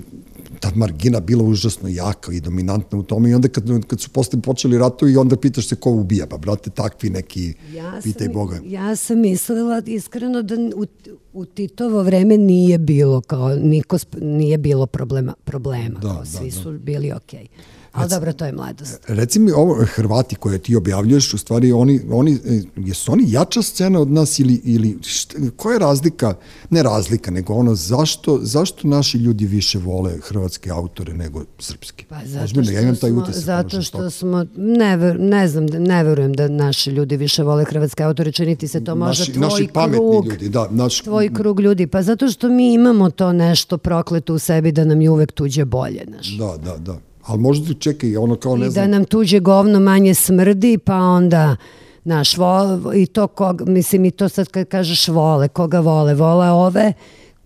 ta margina bila užasno jaka i dominantna u tome i onda kad, kad su posle počeli ratovi onda pitaš se ko ubija, pa brate takvi neki, ja pitaj sam, Boga. Ja sam mislila iskreno da u, u Titovo vreme nije bilo kao, niko, nije bilo problema, problema da, kao, da, svi da. su bili okej. Okay. Ali dobro, to je mladost. Reci mi ovo, Hrvati koje ti objavljuješ, u stvari oni, oni, e, jesu oni jača scena od nas ili, ili šta, koja je razlika, ne razlika, nego ono, zašto, zašto naši ljudi više vole hrvatske autore nego srpske? Pa zato Ozbiljno, što ja imam taj utisak. Zato što smo, ne, ver, ne znam, ne verujem da naši ljudi više vole hrvatske autore, činiti se to možda naši, tvoj naši krug. ljudi, da. Naš, tvoj krug ljudi, pa zato što mi imamo to nešto prokleto u sebi da nam je uvek tuđe bolje, znaš. Da, da, da ali možda čekaj, ono kao ne I znam. I da nam tuđe govno manje smrdi, pa onda naš vo, i to kog, mislim i to sad kad kažeš vole, koga vole, vole ove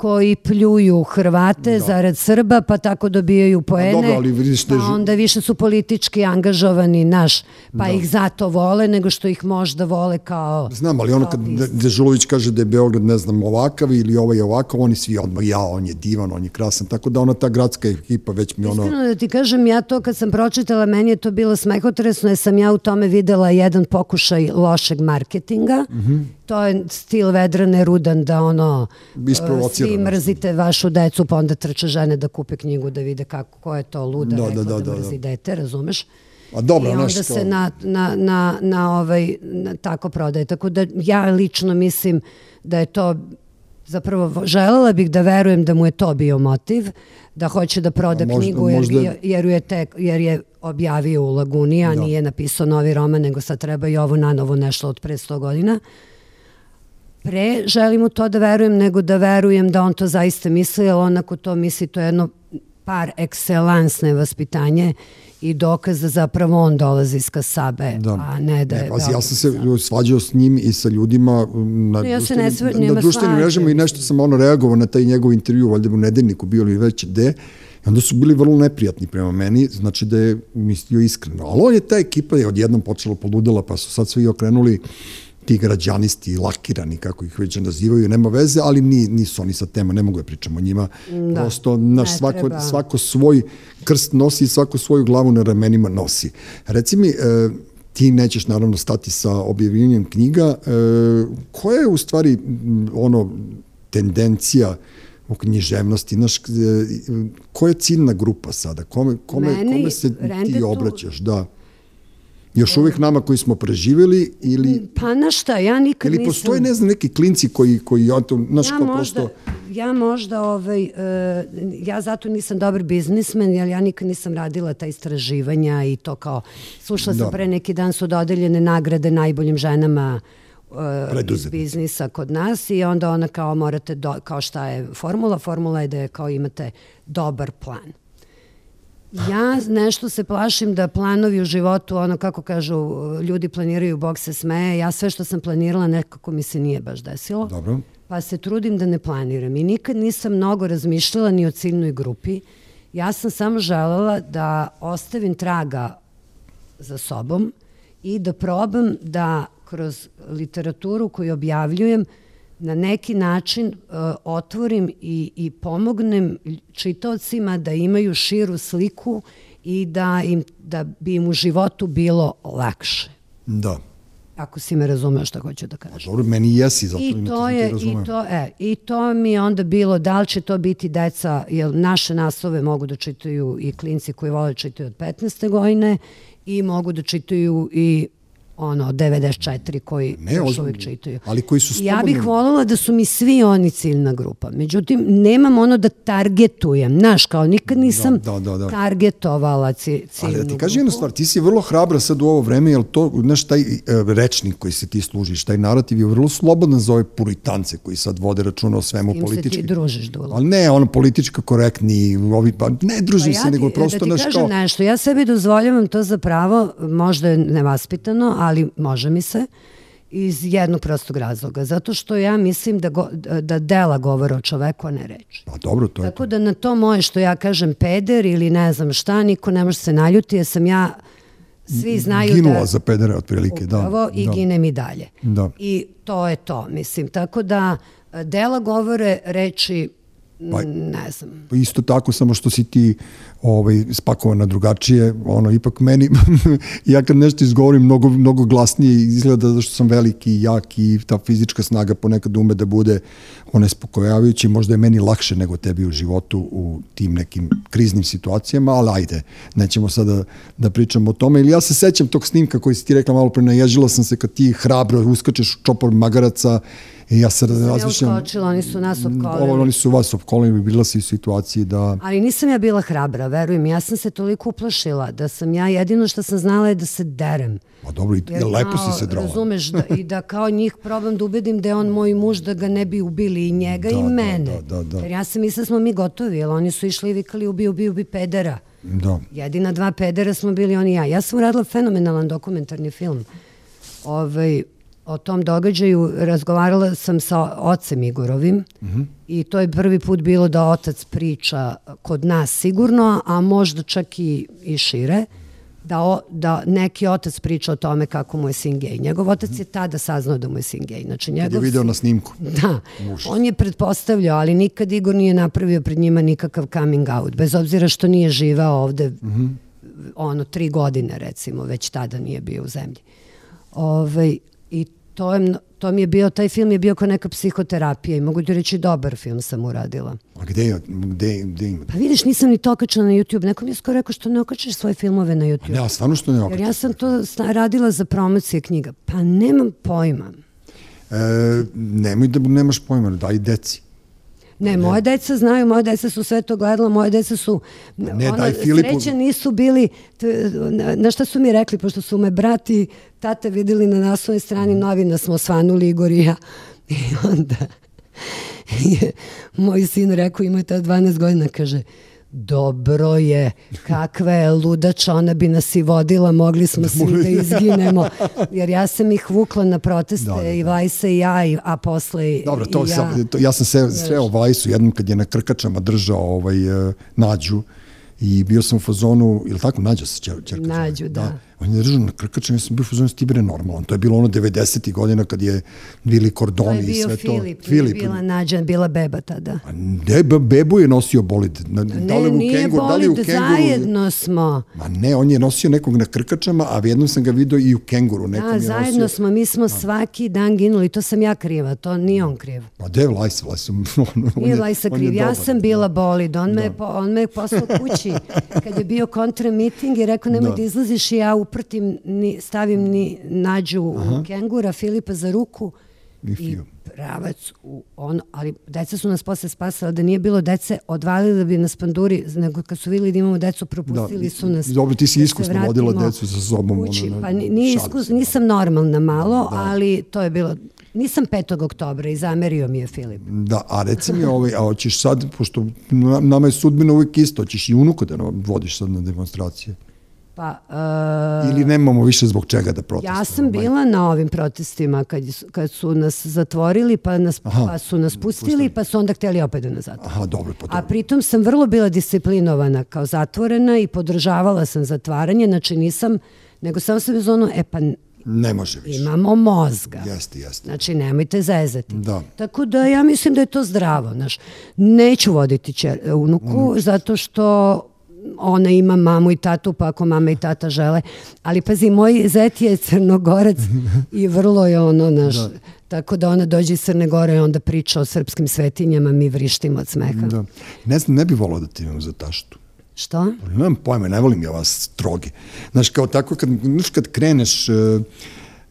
koji pljuju Hrvate da. zarad Srba, pa tako dobijaju poene, dobro, ali vidiš, pa onda više su politički angažovani naš, pa da. ih zato vole, nego što ih možda vole kao... Znam, ali ono kad Dežulović kaže da je Beograd, ne znam, ovakav ili ovaj je ovakav, oni svi odmah, ja, on je divan, on je krasan, tako da ona ta gradska ekipa već mi ono... Iskreno da ti kažem, ja to kad sam pročitala, meni je to bilo smehotresno, jer sam ja u tome videla jedan pokušaj lošeg marketinga, mm -hmm to je stil vedrane rudan da ono svi mrzite vašu decu pa onda trče žene da kupe knjigu da vide kako ko je to luda da, rekla da, da, da, da mrzi da. dete, razumeš? A dobro, I onda nešto... se na, na, na, na ovaj, na, tako prodaje. Tako da ja lično mislim da je to zapravo želela bih da verujem da mu je to bio motiv, da hoće da proda možda, knjigu jer, možda... jer, je tek, jer je objavio u Laguni, a da. nije napisao novi roman, nego sad treba i ovo na novo nešto od pre 100 godina. Pre želim u to da verujem nego da verujem da on to zaista misli, jer onako to misli, to je jedno par ekselansne vaspitanje i dokaz da zapravo on dolazi iz Kasabe, da. a ne da je... Ne, pazi, ja sam se svađao s njim i sa ljudima na, no, ja društvenim, sva, na društvenim mrežama i nešto sam ono reagovao na taj njegov intervju, valjda u nedeljniku bio li već gde, I onda su bili vrlo neprijatni prema meni, znači da je mislio iskreno. Ali on je ta ekipa je odjednom počela poludela, pa su sad svi okrenuli ti građanisti, lakirani, kako ih već nazivaju, nema veze, ali ni, nisu oni sa tema, ne mogu da pričamo o njima. Da, Prosto naš svako, treba. svako svoj krst nosi i svako svoju glavu na ramenima nosi. Reci mi, e, ti nećeš naravno stati sa objavljenjem knjiga, e, koja je u stvari ono tendencija u književnosti, znaš, e, koja je ciljna grupa sada? Kome, kome, Meni, kome se ti obraćaš? Da. Još uvek nama koji smo preživeli ili... Pa na šta, ja nikad nisam... Ili postoje, ne znam, neki klinci koji, koji ja to, znaš, ja kao možda, prosto... Ja možda, ovaj, uh, ja zato nisam dobar biznismen, jer ja nikad nisam radila ta istraživanja i to kao, slušala sam da. pre neki dan su dodeljene nagrade najboljim ženama uh, iz biznisa kod nas i onda ona kao morate, do, kao šta je formula? Formula je da je kao imate dobar plan. Ja nešto se plašim da planovi u životu, ono kako kažu, ljudi planiraju, Bog se smeje, ja sve što sam planirala nekako mi se nije baš desilo. Dobro. Pa se trudim da ne planiram i nikad nisam mnogo razmišljala ni o ciljnoj grupi. Ja sam samo želela da ostavim traga za sobom i da probam da kroz literaturu koju objavljujem uh, na neki način uh, otvorim i, i pomognem čitaocima da imaju širu sliku i da, im, da bi im u životu bilo lakše. Da. Ako si me razumeo šta hoću da kažem. A dobro, meni jesi, zato I to je, i to, e, I to mi je onda bilo, da li će to biti deca, jer naše naslove mogu da čitaju i klinci koji vole da čitaju od 15. godine i mogu da čitaju i ono 94 koji ne, još uvijek čitaju. Ali koji su slobodni. Ja bih voljela da su mi svi oni ciljna grupa. Međutim, nemam ono da targetujem. Znaš, kao nikad nisam da, da, da, da. targetovala ciljnu grupu. Ali da ti kaži jednu stvar, ti si vrlo hrabra sad u ovo vreme, jer to, znaš, taj e, rečnik koji se ti služiš, taj narativ je vrlo slobodan za ove puritance koji sad vode računa o svemu politički. S kim se ti družiš, Dula? Ali ne, ono politička korektni, ovi, pa ne družim pa ja se, nego prosto da ti kažem kao... nešto, ja sebi dozvoljavam to za pravo, možda je nevaspitano, ali može mi se iz jednog prostog razloga. Zato što ja mislim da, go, da dela govore o čoveku, a ne reči. Pa dobro, to je Tako da na to moje što ja kažem peder ili ne znam šta, niko ne može se naljuti, jer sam ja svi znaju Ginula da... za pedere otprilike, da. Upravo i da. ginem i dalje. Da. I to je to, mislim. Tako da dela govore reči pa, ne znam. Pa isto tako, samo što si ti ovaj, spakovana drugačije, ono, ipak meni, ja kad nešto izgovorim mnogo, mnogo glasnije izgleda da što sam veliki i jak i ta fizička snaga ponekad ume da bude onespokojavajući, možda je meni lakše nego tebi u životu u tim nekim kriznim situacijama, ali ajde, nećemo sada da, da pričamo o tome. Ili ja se sećam tog snimka koji si ti rekla malo pre, naježila sam se kad ti hrabro uskačeš u čopor magaraca I ja se razmišljam... Ja uskočila, oni su nas opkolili. Oni su vas opkolili, bila si u situaciji da... Ali nisam ja bila hrabra, verujem. Ja sam se toliko uplašila da sam ja jedino što sam znala je da se derem. Ma dobro, i Jer, lepo si se drala. Razumeš, da, i da kao njih probam da ubedim da je on moj muž, da ga ne bi ubili i njega da, i da, mene. Da, da, da. Jer ja sam mislila da smo mi gotovi, jer oni su išli i vikali ubi, ubi, ubi pedera. Da. Jedina dva pedera smo bili oni i ja. Ja sam uradila fenomenalan dokumentarni film. Ovaj, o tom događaju razgovarala sam sa ocem Igorovim mm -hmm. i to je prvi put bilo da otac priča kod nas sigurno, a možda čak i, i šire, da, o, da neki otac priča o tome kako mu je sin gej. Njegov otac mm -hmm. je tada saznao da mu je sin gej. Znači, njegov Kad je video na snimku. Da. Muž. On je pretpostavljao, ali nikad Igor nije napravio pred njima nikakav coming out, bez obzira što nije živao ovde mm -hmm. ono tri godine recimo, već tada nije bio u zemlji. Ove, ovaj, I to, je, to mi je bio, taj film je bio kao neka psihoterapija i mogu ti reći dobar film sam uradila. A gde, gde, gde ima? Pa vidiš, nisam ni to okačila na YouTube. Neko mi je skoro rekao što ne okačeš svoje filmove na YouTube. A ne, a stvarno što ne okačeš? Jer ja sam to radila za promocije knjiga. Pa nemam pojma. nemoj da nemaš pojma, daj deci. Ne, moje deca znaju, moje deca su sve to gledala, moje deca su, ne, ono, daj Filipu... sreće nisu bili, t, na, na šta su mi rekli, pošto su me brati, tata videli na naslovnoj strani novina, smo svanuli Igor i ja. I onda je moj sin rekao, ima je tada 12 godina, kaže, dobro je, kakva je ludača, ona bi nas i vodila, mogli smo svi da izginemo, jer ja sam ih vukla na proteste da, da, da. i Vajsa i ja, i, a posle Dobro, to i ja. Sam, to, ja sam se sreo Vajsu jednom kad je na Krkačama držao ovaj, uh, nađu i bio sam u fazonu, ili tako, nađa se čerka? Nađu, da. da On je držao na krkačem, ja sam bio fuzon Stibere normalan. To je bilo ono 90. godina kad je bili kordoni i sve Filip, to. Filip, Filip. bila nađa, bila beba tada. A ne, bebu je nosio bolid. Na, ne, da li u nije kengur, bolid, da li u kenguru, zajedno smo. Ma ne, on je nosio nekog na krkačama, a jednom sam ga video i u kenguru. Nekom da, je zajedno nosio... smo, mi smo a. svaki dan ginuli, to sam ja kriva, to nije on kriv. Pa de Lajsa, Lajsa. On, on nije Lajsa kriv, ja sam bila bolid, on, da. me, on me poslao kući kad je bio kontra miting i rekao nemoj da, da izlaziš i ja uprtim ni stavim ni nađu Aha. kengura Filipa za ruku i, i pravac u on, ali deca su nas posle spasala, da nije bilo dece, odvalili bi nas panduri, nego kad su videli da imamo decu, propustili da, su nas. Dobro, ti si da iskusno vodila decu sa sobom. Kući. Ono, pa nije iskus, nisam normalna malo, da. ali to je bilo, Nisam 5. oktobra i zamerio mi je Filip. Da, a reci mi, ovaj, a hoćeš sad, pošto nama je sudbina uvijek isto, hoćeš i unuka da vodiš sad na demonstracije? Pa, uh, Ili nemamo više zbog čega da protestujemo? Ja sam bila na ovim protestima kad, kad su nas zatvorili, pa, nas, Aha, pa su nas pustili, pustili, pa su onda hteli opet da nas zatvore. Aha, dobro, pa dobro. A pritom sam vrlo bila disciplinovana kao zatvorena i podržavala sam zatvaranje, znači nisam, nego samo sam iz ono, e pa Ne može više. Imamo mozga. Jeste, jeste. Znači, nemojte zezati. Da. Tako da ja mislim da je to zdravo. Znaš. Neću voditi čer, unuku, mm. zato što ona ima mamu i tatu, pa ako mama i tata žele. Ali pazi, moj zet je crnogorac i vrlo je ono, naš, da. tako da ona dođe iz Crne Gore i onda priča o srpskim svetinjama, mi vrištimo od smeha. Da. Ne znam, ne bi volao da ti imam za taštu. Što? Nemam pojma, ne volim ja vas stroge. Znaš, kao tako, kad, znaš, kad kreneš... Uh,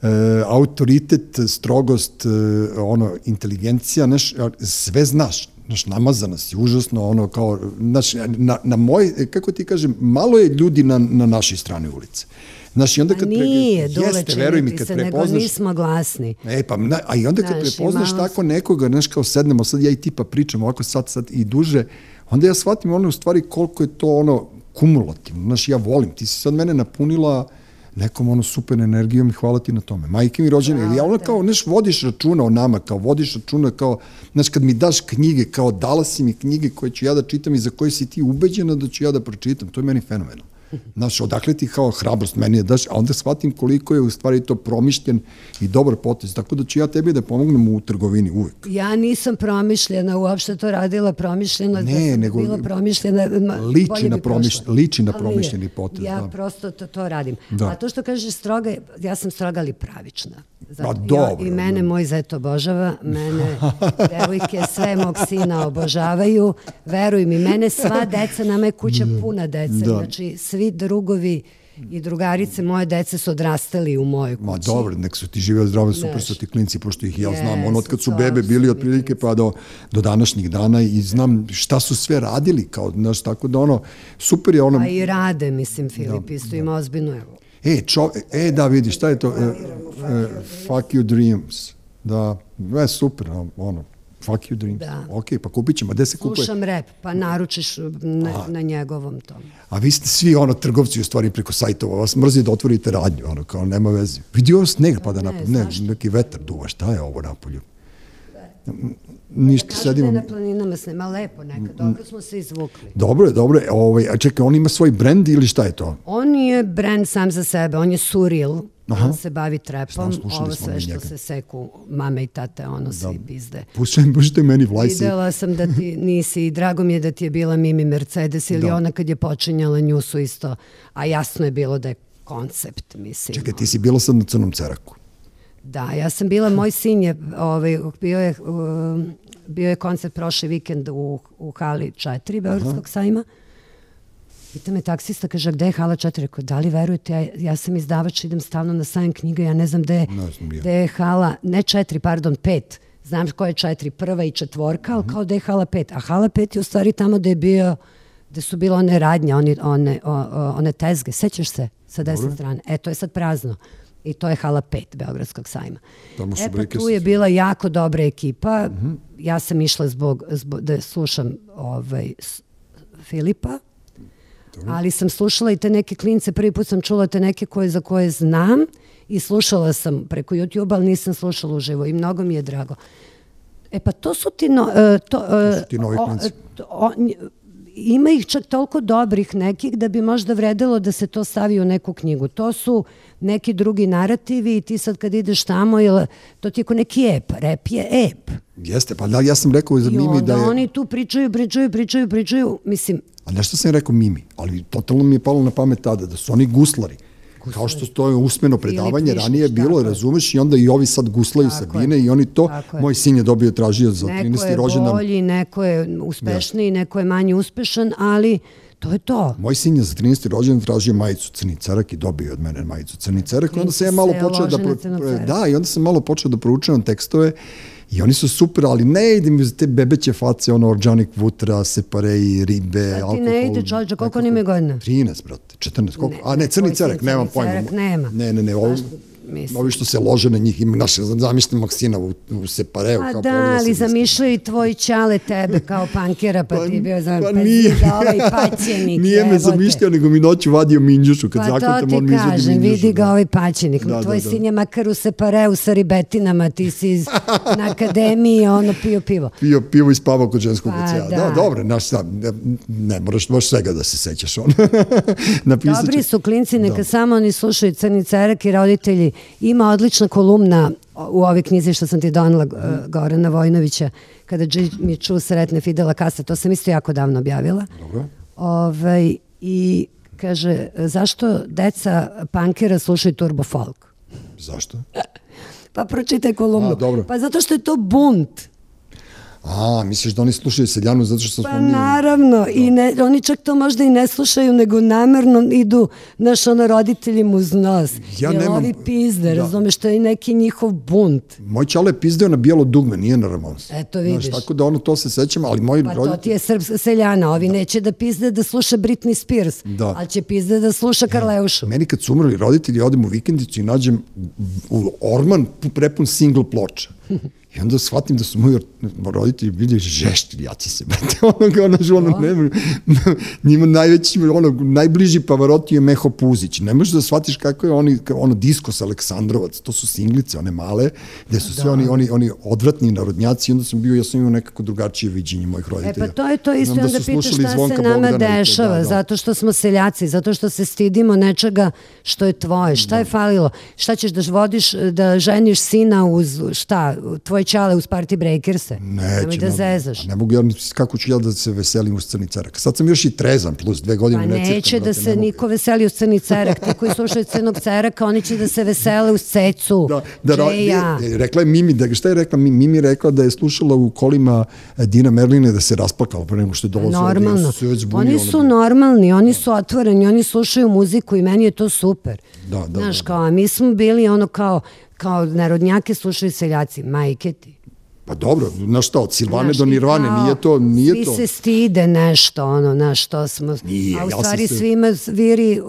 uh, autoritet, strogost, uh, ono, inteligencija, znaš, sve znaš, znaš, namazana si, užasno, ono, kao, znaš, na, na moj, kako ti kažem, malo je ljudi na, na našoj strani ulice. Znaš, i onda kad... nije, pre, jeste, veruj mi, kad se, prepoznaš... Nego nismo glasni. E, pa, na, a i onda kad znaš, prepoznaš malo... tako nekoga, znaš, kao sednemo, sad ja i ti pa pričamo ovako sad, sad i duže, onda ja shvatim ono u stvari koliko je to ono kumulativno. Znaš, ja volim, ti si sad mene napunila nekom ono super energijom i hvala ti na tome. Majke mi rođene, ili ja ono kao, neš, vodiš računa o nama, kao vodiš računa kao, znaš, kad mi daš knjige, kao dala si mi knjige koje ću ja da čitam i za koje si ti ubeđena da ću ja da pročitam, to je meni fenomenalno. Znaš, odakle ti kao hrabrost meni je daš, a onda shvatim koliko je u stvari to promišljen i dobar potez, tako da ću ja tebi da pomognem u trgovini uvek. Ja nisam promišljena, uopšte to radila promišljeno, ne, da nego, bila promišljena, liči na, promiš, liči na promišljeni potez. Ja da. prosto to, to radim. Da. A to što kažeš stroga, ja sam stroga ali pravična. Zato, pa dobro. Ja, I mene da. moj zet obožava, mene devojke sve mog sina obožavaju, veruj mi, mene sva deca, nama je kuća da. puna dece, da. znači svi drugovi i drugarice moje dece su odrastali u mojoj kući. Ma dobro, nek su ti živeli zdravo, super su ti klinci, pošto ih ja yes, znam. Ono od kad su bebe bili otprilike pa do, do današnjih dana i znam šta su sve radili, kao, znaš, tako da ono, super je ono... A i rade, mislim, Filip, da, isto da. ima ozbiljno, evo. E, čo, e, da, vidi, šta je to? E, e, fuck your dreams. Da, je super, ono, fuck your dreams. Da. Ok, pa kupit ćemo, gde se kupuje? Slušam rap, pa naručiš na, na njegovom tom. A vi ste svi ono trgovci u stvari preko sajtova, vas mrzi da otvorite radnju, ono kao nema veze. Vidi ovo sneg pada ne, napolju, ne, neki vetar duva, šta je ovo napolju? Ništa Kažete sedimo. na planinama snema lepo nekad, dobro smo se izvukli. Dobro je, dobro je. Ovaj, a čekaj, on ima svoj brend ili šta je to? On je brend sam za sebe, on je surreal, Aha. on se bavi trepom, ovo sve što se seku mame i tate, ono da. svi pizde. Puštaj, puštaj meni vlajsi. Videla sam da ti nisi, drago mi je da ti je bila Mimi Mercedes ili da. ona kad je počinjala nju su isto, a jasno je bilo da je koncept, mislim. Čekaj, ti si bila sad na Crnom ceraku. Da, ja sam bila, moj sin je, ovaj, bio je, bio je koncert prošli vikend u, u hali 4 Beogradskog sajma. Pita me taksista, kaže, gde je hala 4? Rekao, da li verujete, ja, ja sam izdavač, idem stalno na sajam knjiga, ja ne znam gde, Ne znam, ja. gde je hala, ne 4, pardon, 5. Znam ko je 4, prva i četvorka, ali kao da je hala 5. A hala 5 je u stvari tamo gde je bio gde su bile one radnje, one, one, o, o, one tezge, sećaš se, sa desne strane. E, to je sad prazno. I to je hala 5 Beogradskog sajma. Tamo su e, pa tu je bila jako dobra ekipa. Ja sam išla zbog, zbog da slušam ovaj, s- Filipa, ali sam slušala i te neke klince, prvi put sam čula te neke koje za koje znam i slušala sam preko YouTube, ali nisam slušala uživo i mnogo mi je drago. E pa to su ti, no, e, to, e, su ti novi o- klinci. to- o- nj- ima ih čak toliko dobrih nekih da bi možda vredelo da se to stavi u neku knjigu. To su neki drugi narativi i ti sad kad ideš tamo, jel, to ti je ko neki ep, rep je ep. Jeste, pa da, ja sam rekao za I Mimi onda da je... oni tu pričaju, pričaju, pričaju, pričaju, mislim, A nešto sam rekao Mimi, ali totalno mi je palo na pamet tada, da su oni guslari. Kao što to je usmeno predavanje, ranije je bilo, je. razumeš, i onda i ovi sad guslaju Tako Sabine je. i oni to, Tako je. moj sin je dobio, tražio za neko 13. je rođendan. bolji, neko je uspešniji, neko je manje uspešan, ali to je to. Moj sin je za 13. rođendan tražio majicu Crni cerak i dobio je od mene majicu Crni cerak. Onda sam ja malo počeo da... pro-. Da, i onda sam malo počeo da proučavam tekstove i oni su super, ali ne ide mi za te bebeće face, ono, orđanik vutra, separeji, ribe, Da ti alkohol. ne ide, čovječe, koliko on ima godina? 13, brate, 14, koliko? Ne, A ne, crni cerak, nemam Crni pojma. cerak nema. Ne, ne, ne, ovi, Zašto? Mislim. ovi što se lože na njih, ima naše, zamišljam Maksina u, u separeu. A kao da, ali zamišljaju i tvoj čale tebe kao pankera, pa, ti je bio znam, pa, nije. nije. da ovaj paćenik. nije me zamišljao, nego mi noću vadio minđušu, kad Pa ti on mi izvadi kažem, minđušu. vidi ga da. ovaj paćenik. Da, Tvoj da, da. sin je makar u separeu sa ribetinama, ti si iz, na akademiji, ono pio pivo. pio pivo i spavao kod ženskog Pa. Da. da. dobro, naš sam, ne, ne moraš baš svega da se sećaš on. Napisat Dobri su klinci, neka Da. samo oni slušaju Crni cerak i roditelji. Ima odlična kolumna u ovoj knjizi što sam ti donela Mhm. uh, Gorana Vojnovića kada Jimmy Choo sretne Fidela Kasta. To sam isto jako davno objavila. Dobro. Ovaj, I kaže, zašto deca pankera slušaju turbo folk? Zašto? Pa pročitaj kolumnu. A, dobro. Pa zato što je to bunt. A, misliš da oni slušaju seljanu zato što Pa smo mi... naravno, i ne, oni čak to možda i ne slušaju, nego namerno idu, naš ono, roditelji mu uz nos. Ja Jer nemam- ovi pizde, da. razumeš, to je neki njihov bunt. Moj čale je pizdeo na bijelo dugme, nije na Ramons. Eto, vidiš. Znaš, tako da ono, to se sećam, ali moji Pa to roditelji... ti je srpska seljana, ovi neće da pizde da sluša Britney Spears, Da. ali će pizde da sluša Karleušu. Meni kad su umrli roditelji, odem u vikendicu i nađem u orman prepun single ploča. I onda shvatim da su moji roditelji bili žešti, jaci se, brate. Ono, kao, ono, ono, ne, njima najveći, ono, najbliži Pavaroti je Meho Puzić. Ne možeš da shvatiš kako je oni, ono, Diskos Aleksandrovac, to su singlice, one male, gde su sve oni, oni, oni odvratni narodnjaci onda sam bio, ja sam imao nekako drugačije viđenje mojih E roditelja. pa to je to isto, onda su pitaš šta se nama Bogdana i to, dešava, da, da. zato što smo seljaci, zato što se stidimo nečega što je tvoje. Šta je falilo? Šta ćeš da vodiš, da ženiš sina uz, šta, tvoj čale uz party breakerse? Nemoj Neće, da zezaš. Ne mogu ja, kako ću ja da se veselim uz crni cerak. Sad sam još i trezan, plus dve godine Pa ne crtam. neće da brate, se ne niko veseli uz crni cerak. Ti koji slušaju crnog ceraka, oni će da se vesele uz cecu. Da, da, Džeja. nije, rekla je Mimi, da, šta je rekla? Mi- Mimi je rekla da je slušala u kolima eh, Dina Merline da se rasplakala pre nego što je dolazila. Normalno. ja već zbunio, Oni ono, su normalni, oni su otvoreni, oni slušaju muziku i meni je to super. Da, da, Znaš, da. kao, a mi smo bili ono kao, kao narodnjake slušaju seljaci, majke ti. Pa dobro, znaš šta, od Silvane Znaš, do Nirvane, kao, nije to, nije svi to. se stide nešto, ono, na što smo, Nije, a u ja stvari se- svima viri,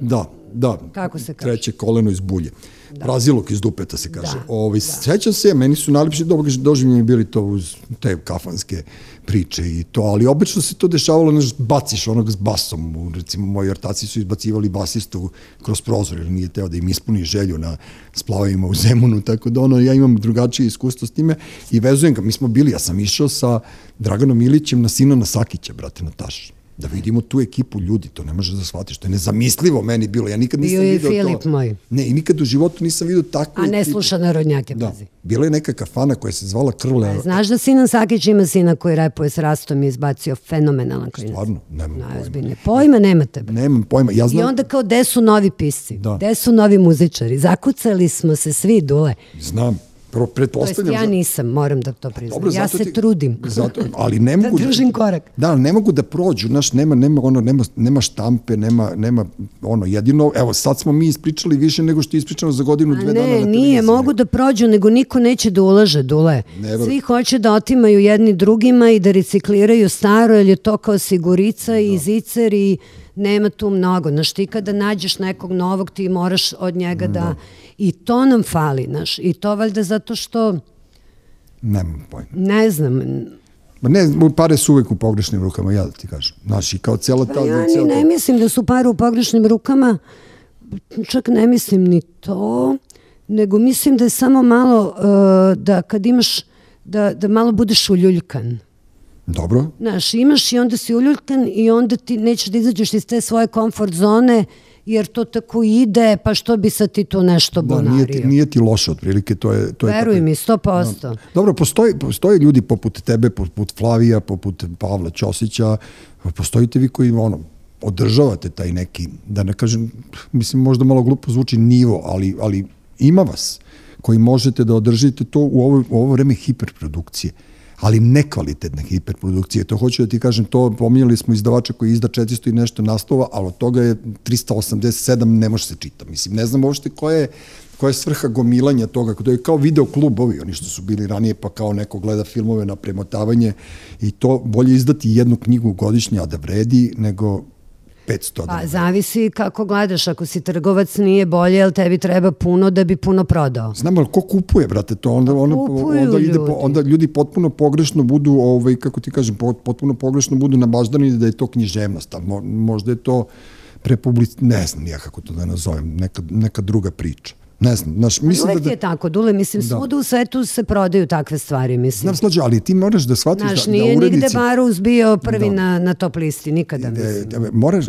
Da, da. Kako se kaže? Treće koleno iz bulje. Da. Brazilok iz dupeta se kaže. Da, Da, Ovi, Sećam se, meni su događaji doživljeni bili to uz te kafanske priče i to, ali obično se to dešavalo, znaš, baciš onog s basom. Recimo, moji ortaci su izbacivali basistu kroz prozor, jer nije teo da im ispuni želju na splavovima u Zemunu, tako da ono, ja imam drugačije iskustvo s time i vezujem ga. Mi smo bili, ja sam išao sa Draganom Ilićem na Sinana Sakića, brate, na Taš. Da vidimo tu ekipu ljudi, to ne možeš da shvatiš, to je nezamislivo meni bilo. Ja nikad nisam Bio je video Filip to. moj. Ne, i nikad u životu nisam video takvu a ne ekipu. sluša narodnjake, Da. pazi. Bila je neka kafana koja se zvala Krle. Znaš da Sinan Sakić ima sina koji repuje s rastom i izbacio fenomenalan klinac. Stvarno, nemam pojma. Najozbiljnije. Pojma nemate. bre. Nemam pojma. Ja I znam, onda kao, gde su novi pisci? Da. Gde su novi muzičari? Zakucali smo se svi, Dule. znam, Pro, pretpostavljam... ja nisam, moram da to priznam. Dobro, ja se ti, trudim. Zato, ali ne mogu da držim korak. Da, ne mogu da prođu, znaš, nema, nema, ono, nema, nema štampe, nema, nema, ono, jedino, evo, sad smo mi ispričali više nego što je ispričano za godinu, dve ne, dana na televiziji. nije, mogu da prođu, nego niko neće da ulaže, Dule. Ne, Svi hoće da otimaju jedni drugima i da recikliraju staro, jer je to kao sigurica da. i zicer i nema tu mnogo. Znaš, ti kada nađeš nekog novog, ti moraš od njega da... da. I to nam fali, znaš. I to valjda zato što... Nemam pojma. Ne znam. Ma ne, pare su uvek u pogrešnim rukama, ja da ti kažem. Znaš, i kao cijela ta... Pa ja ni ne mislim da su pare u pogrešnim rukama, čak ne mislim ni to, nego mislim da je samo malo, uh, da kad imaš, da, da malo budeš uljuljkan. Dobro. Znaš, imaš i onda si uljulkan i onda ti nećeš da izađeš iz te svoje komfort zone jer to tako ide, pa što bi sad ti tu nešto da, bonario? Nije ti, nije ti loše, otprilike, to je... To je Veruj tako, mi, 100%. Da. Dobro, postoji, postoji ljudi poput tebe, poput Flavija, poput Pavla Ćosića, postojite vi koji, ono, održavate taj neki, da ne kažem, mislim, možda malo glupo zvuči nivo, ali, ali ima vas koji možete da održite to u ovo, u ovo vreme hiperprodukcije ali nekvalitetne hiperprodukcije. To hoću da ti kažem, to pominjali smo izdavača koji izda 400 i nešto naslova, ali od toga je 387 ne može se čita. Mislim, ne znam uopšte koja je koja je svrha gomilanja toga, to je kao video klubovi, oni što su bili ranije, pa kao neko gleda filmove na premotavanje i to bolje izdati jednu knjigu godišnje, a da vredi, nego 500. Pa, zavisi kako gledaš, ako si trgovac nije bolje, ali tebi treba puno da bi puno prodao. Znam, ali ko kupuje, brate, to onda, pa onda, onda, ide, ljudi. onda ljudi potpuno pogrešno budu, ovaj, kako ti kažem, potpuno pogrešno budu nabaždani da je to književnost, a možda je to prepublic, ne znam ja kako to da nazovem, neka, neka druga priča. Ne znam, znaš, mislim Uvek da... je tako, Dule, mislim, da. svuda u svetu se prodaju takve stvari, mislim. Znam, slađe, ali ti moraš da shvatiš znaš, da, da urednici... nije nigde Barus bio prvi da. na, na top listi, nikada, mislim. E, moraš,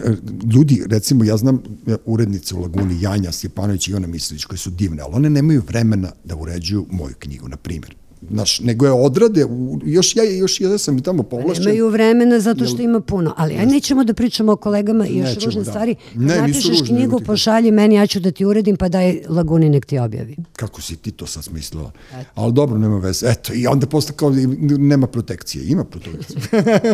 ljudi, recimo, ja znam e, urednice u Laguni, Janja Stjepanović i Ivana Mislić, koje su divne, ali one nemaju vremena da uređuju moju knjigu, na primjer. Naš, nego je odrade, još ja, još ja sam i tamo povlašćen. Nemaju vremena zato što ima puno, ali aj nećemo da pričamo o kolegama i još nećemo, ružne da. stvari. Ne, napišeš ružne, knjigu, pošalji meni, ja ću da ti uredim, pa daj Laguni nek ti objavi. Kako si ti to sad smislila? Eto. Ali dobro, nema veze. Eto, i onda posle kao nema protekcije. Ima protekcije.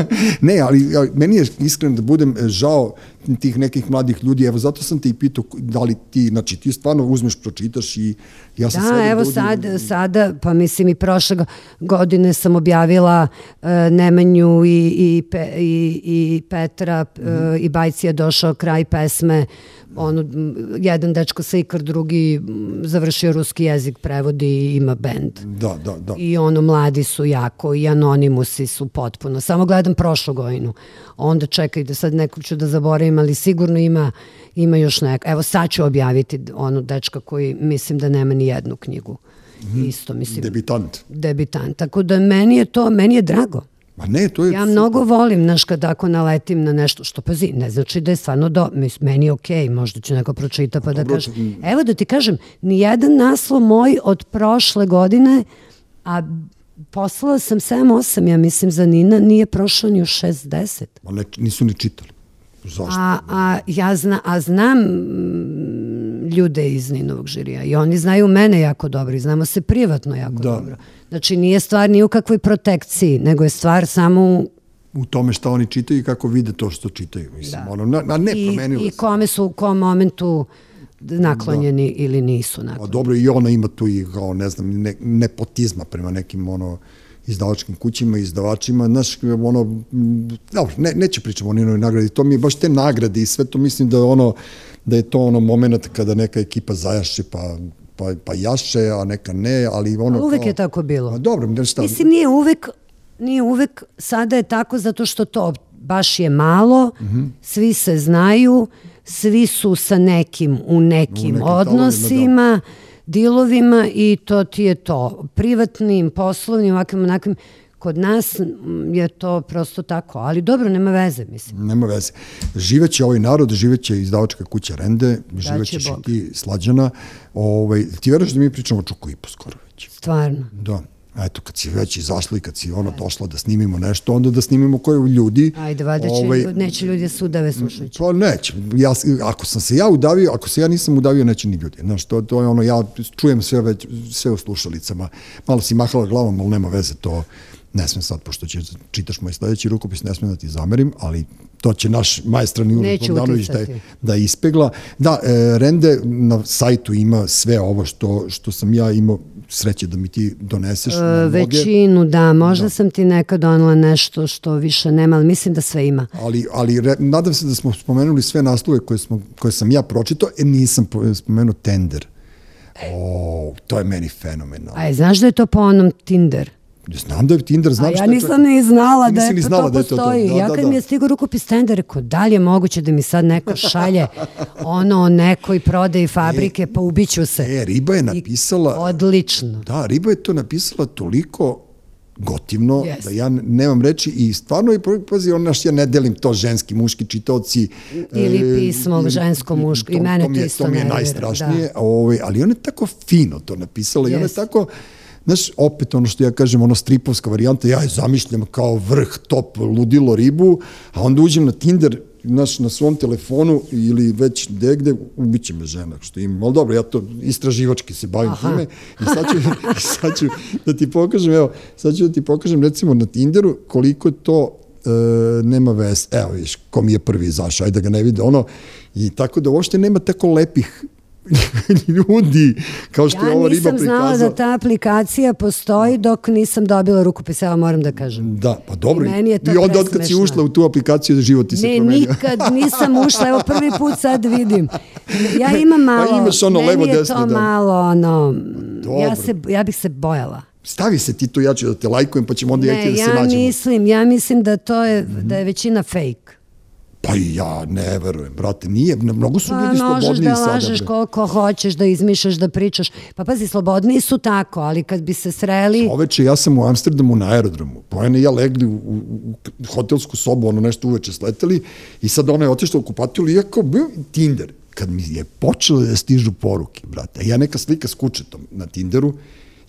ne, ali meni je iskreno da budem e, žao tih nekih mladih ljudi, evo zato sam te i pitao da li ti, znači ti stvarno uzmeš, pročitaš i ja sam da, evo ljudi... sad, sada, pa mislim i prošle godine sam objavila uh, Nemanju i, i, Pe, i, i Petra mm -hmm. uh, i Bajci je došao kraj pesme ono, jedan dečko sa ikar, drugi završio ruski jezik, prevodi i ima bend. Da, da, da. I ono, mladi su jako i anonimusi su potpuno. Samo gledam prošlu gojinu. Onda čekaj da sad nekog ću da zaboravim, ali sigurno ima, ima još neko. Evo sad ću objaviti ono dečka koji mislim da nema ni jednu knjigu. Mm, Isto, mislim. Debitant. Debitant. Tako da meni je to, meni je drago. Ma ne, to je... Ja mnogo volim, znaš, kad ako naletim na nešto, što pazi, ne znači da je stvarno do, meni je okej, okay, možda će neko pročita pa, pa da kaže, evo da ti kažem, ni jedan naslov moj od prošle godine, a poslala sam 7-8, ja mislim, za Nina, nije prošao ni u 60. Ma ne, nisu ni čitali. Zašto? A, a, ja zna, a znam mm, ljude iz Ninovog žirija i oni znaju mene jako dobro i znamo se privatno jako da. dobro. Znači nije stvar ni u kakvoj protekciji, nego je stvar samo u u tome šta oni čitaju i kako vide to što čitaju. Mislim, da. ono, na, ne I, promenilo I kome su u kom momentu naklonjeni da. ili nisu naklonjeni. A dobro, i ona ima tu i kao, ne znam, ne, nepotizma prema nekim ono, izdavačkim kućima, izdavačima, znaš, ono, dobro, ne, neću pričati o Ninovoj nagradi, to mi je baš te nagrade i sve to mislim da je ono, da je to ono moment kada neka ekipa zajaše pa pa, pa jaše, a neka ne, ali ono... A uvek kao, je tako bilo. A dobro, ne šta... Mislim, nije uvek, nije uvek, sada je tako zato što to baš je malo, mm -hmm. svi se znaju, svi su sa nekim u nekim, u nekim odnosima, talovima, da. Dilovima i to ti je to. Privatnim, poslovnim, ovakvim, onakvim, kod nas je to prosto tako, ali dobro, nema veze, mislim. Nema veze. Živeće ovaj narod, živeće izdavačka kuća Rende, živećeš i ti slađana. Ovaj, ti veruješ da mi pričamo o Čuku i po skoro već? Stvarno? Da. Eto, kad si već izašla i kad si ono došla da snimimo nešto, onda da snimimo koje ljudi. Ajde, valjda će, ovaj, neće ljudi sudave slušajući. Pa neće. Ja, ako sam se ja udavio, ako se ja nisam udavio, neće ni ljudi. Znaš, to, to je ono, ja čujem sve, već, sve u slušalicama. Malo si mahala glavom, ali nema veze to ne smem sad, pošto će, čitaš moj sledeći rukopis, ne smem da ti zamerim, ali to će naš majstran Juro Bogdanović da, da ispegla. Da, e, Rende na sajtu ima sve ovo što, što sam ja imao sreće da mi ti doneseš. E, većinu, da, možda da. sam ti nekad donela nešto što više nema, ali mislim da sve ima. Ali, ali re, nadam se da smo spomenuli sve naslove koje, smo, koje sam ja pročitao, e nisam spomenuo Tender. O, to je meni fenomenalno. A je, znaš da je to po onom Tinder? Znam da je Tinder, znam A ja nisam ni znala da je, znala to da je to, postoji. To, da, ja kad da, da. mi je stigao rukopis Tinder, rekao, da li je moguće da mi sad neko šalje ono nekoj prodaji fabrike, e, pa ubiću se. E, Riba je napisala... I, odlično. Da, Riba je to napisala toliko gotivno, yes. da ja nemam reči i stvarno je, pazi, on naš, ja ne delim to ženski, muški čitoci. Ili e, pismo e, žensko, muško, i mene to, to isto To mi je najstrašnije, da. ovaj, ali ona je tako fino to napisala yes. i ona je tako Znaš, opet ono što ja kažem, ono stripovska varijanta, ja je zamišljam kao vrh, top, ludilo ribu, a onda uđem na Tinder, znaš, na svom telefonu ili već degde, ubiće me žena, što imam. Ali dobro, ja to istraživački se bavim Aha. time i sad ću, sad ću da ti pokažem, evo, sad ću da ti pokažem recimo na Tinderu koliko to e, nema veze. Evo, viš, ko mi je prvi izašao, ajde da ga ne vide, ono, i tako da uopšte nema tako lepih ljudi, kao što ja je ova riba prikazala. Ja nisam znala da ta aplikacija postoji dok nisam dobila rukopis, evo moram da kažem. Da, pa dobro. I, meni je to I onda od kad si ušla u tu aplikaciju, život ti se ne, promenio. Ne, nikad nisam ušla, evo prvi put sad vidim. Ja imam pa malo, pa imaš ono meni levo, je desno, to da. malo, ono, dobro. ja, se, ja bih se bojala. Stavi se ti to, ja ću da te lajkujem, pa ćemo onda ne, ja da se nađemo. Ne, ja mislim, ja mislim da to je, da je većina fake. Pa ja ne verujem, brate, nije, mnogo su pa, ljudi slobodniji da sada. Možeš da lažeš koliko hoćeš, da izmišljaš, da pričaš. Pa pazi, slobodniji su tako, ali kad bi se sreli... Čoveče, ja sam u Amsterdamu na aerodromu. Pojene i ja legli u, u, u hotelsku sobu, ono nešto uveče sleteli i sad ona je otišla u kupatilu i ja kao, Tinder. Kad mi je počelo da stižu poruke, brate, ja neka slika s kučetom na Tinderu,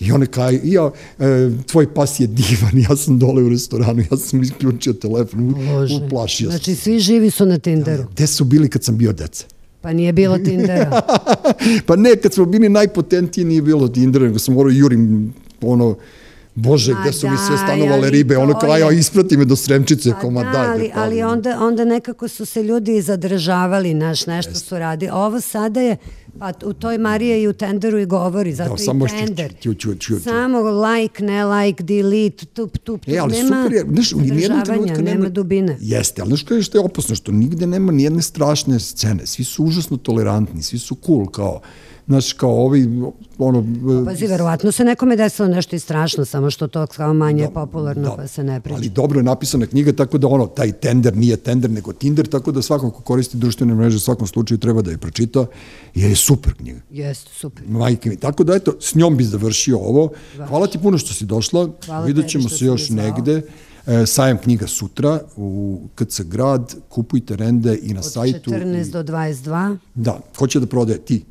I one kaj, ja, e, tvoj pas je divan, ja sam dole u restoranu, ja sam isključio telefon, Bože. uplašio sam. Znači, svi živi su na Tinderu. Ja, gde su bili kad sam bio deca? Pa nije bilo Tindera. pa ne, kad smo bili najpotentiji nije bilo Tindera, nego sam morao jurim ono, Bože, gde su mi sve stanovale ribe, ono kao, ja, isprati me do Sremčice, pa koma, da, daj. Ali, ali onda, onda nekako su se ljudi zadržavali, naš, nešto su radili. Ovo sada je, pa u toj Marije i u tenderu i govori, zato da, i samo tender. Ču, ču, ču, ču. Samo like, ne like, delete, tup, tup, tup. E, ali nema super je, znaš, zadržavanja, nema, nema dubine. Jeste, ali znaš što je opasno, što nigde nema nijedne strašne scene, svi su užasno tolerantni, svi su cool, kao, znaš, kao ovi, ono... Pa, pazi, verovatno se nekome desilo nešto i strašno, samo što to kao manje da, popularno, da, pa se ne priča. Ali dobro je napisana knjiga, tako da ono, taj tender nije tender, nego Tinder, tako da svako ko koristi društvene mreže u svakom slučaju treba da je pročita, jer je super knjiga. Jeste, super. Majke mi. Tako da, eto, s njom bi završio ovo. Hvala ti puno što si došla. Hvala Vidjet ćemo se još negde. E, sajam knjiga sutra u KC Grad, kupujte rende i na Od sajtu. Od 14 do 22. Da, ko će da prodaje? Ti.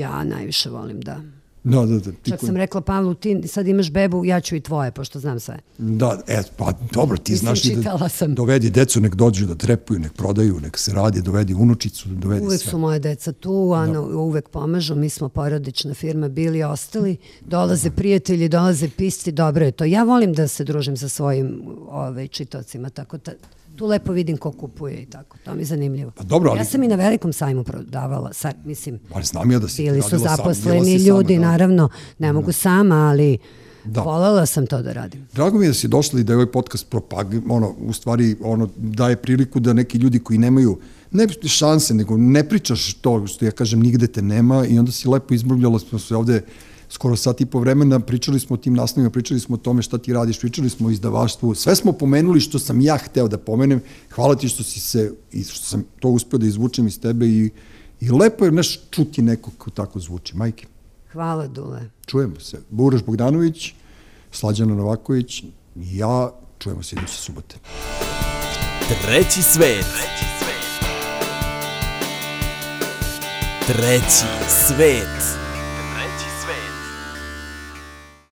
Ja najviše volim, da. Da, da, da. Ti Čak sam rekla Pavlu, ti sad imaš bebu, ja ću i tvoje, pošto znam sve. Da, e, pa dobro, ti Mislim, znaš da sam. dovedi decu, nek dođu da trepuju, nek prodaju, nek se radi, dovedi unučicu, dovedi uvek sve. su moje deca tu, a da. uvek pomažu, mi smo porodična firma bili ostali, dolaze prijatelji, dolaze pisti, dobro je to. Ja volim da se družim sa svojim ovaj, čitocima, tako da tu lepo vidim ko kupuje i tako. To mi je zanimljivo. Pa dobro, ali... Ja sam i na velikom sajmu prodavala, sad, mislim, ali znam ja da si bili su zaposleni sam, ljudi, sama, da. naravno, ne da. mogu sama, ali Da. Volela sam to da radim. Drago mi je da si došla i da je ovaj podcast propag, ono, u stvari, ono, daje priliku da neki ljudi koji nemaju ne šanse, nego ne pričaš to što ja kažem, nigde te nema i onda si lepo izbavljala smo se ovde skoro sat i po vremena, pričali smo o tim naslovima, pričali smo o tome šta ti radiš, pričali smo o izdavaštvu, sve smo pomenuli što sam ja hteo da pomenem, hvala ti što si se, i što sam to uspeo da izvučem iz tebe i, i lepo je neš čuti nekog ko tako zvuči, majke. Hvala Dule. Čujemo se. Buraš Bogdanović, Slađana Novaković i ja, čujemo se iduće subote. Treći svet. Treći svet. Treći svet.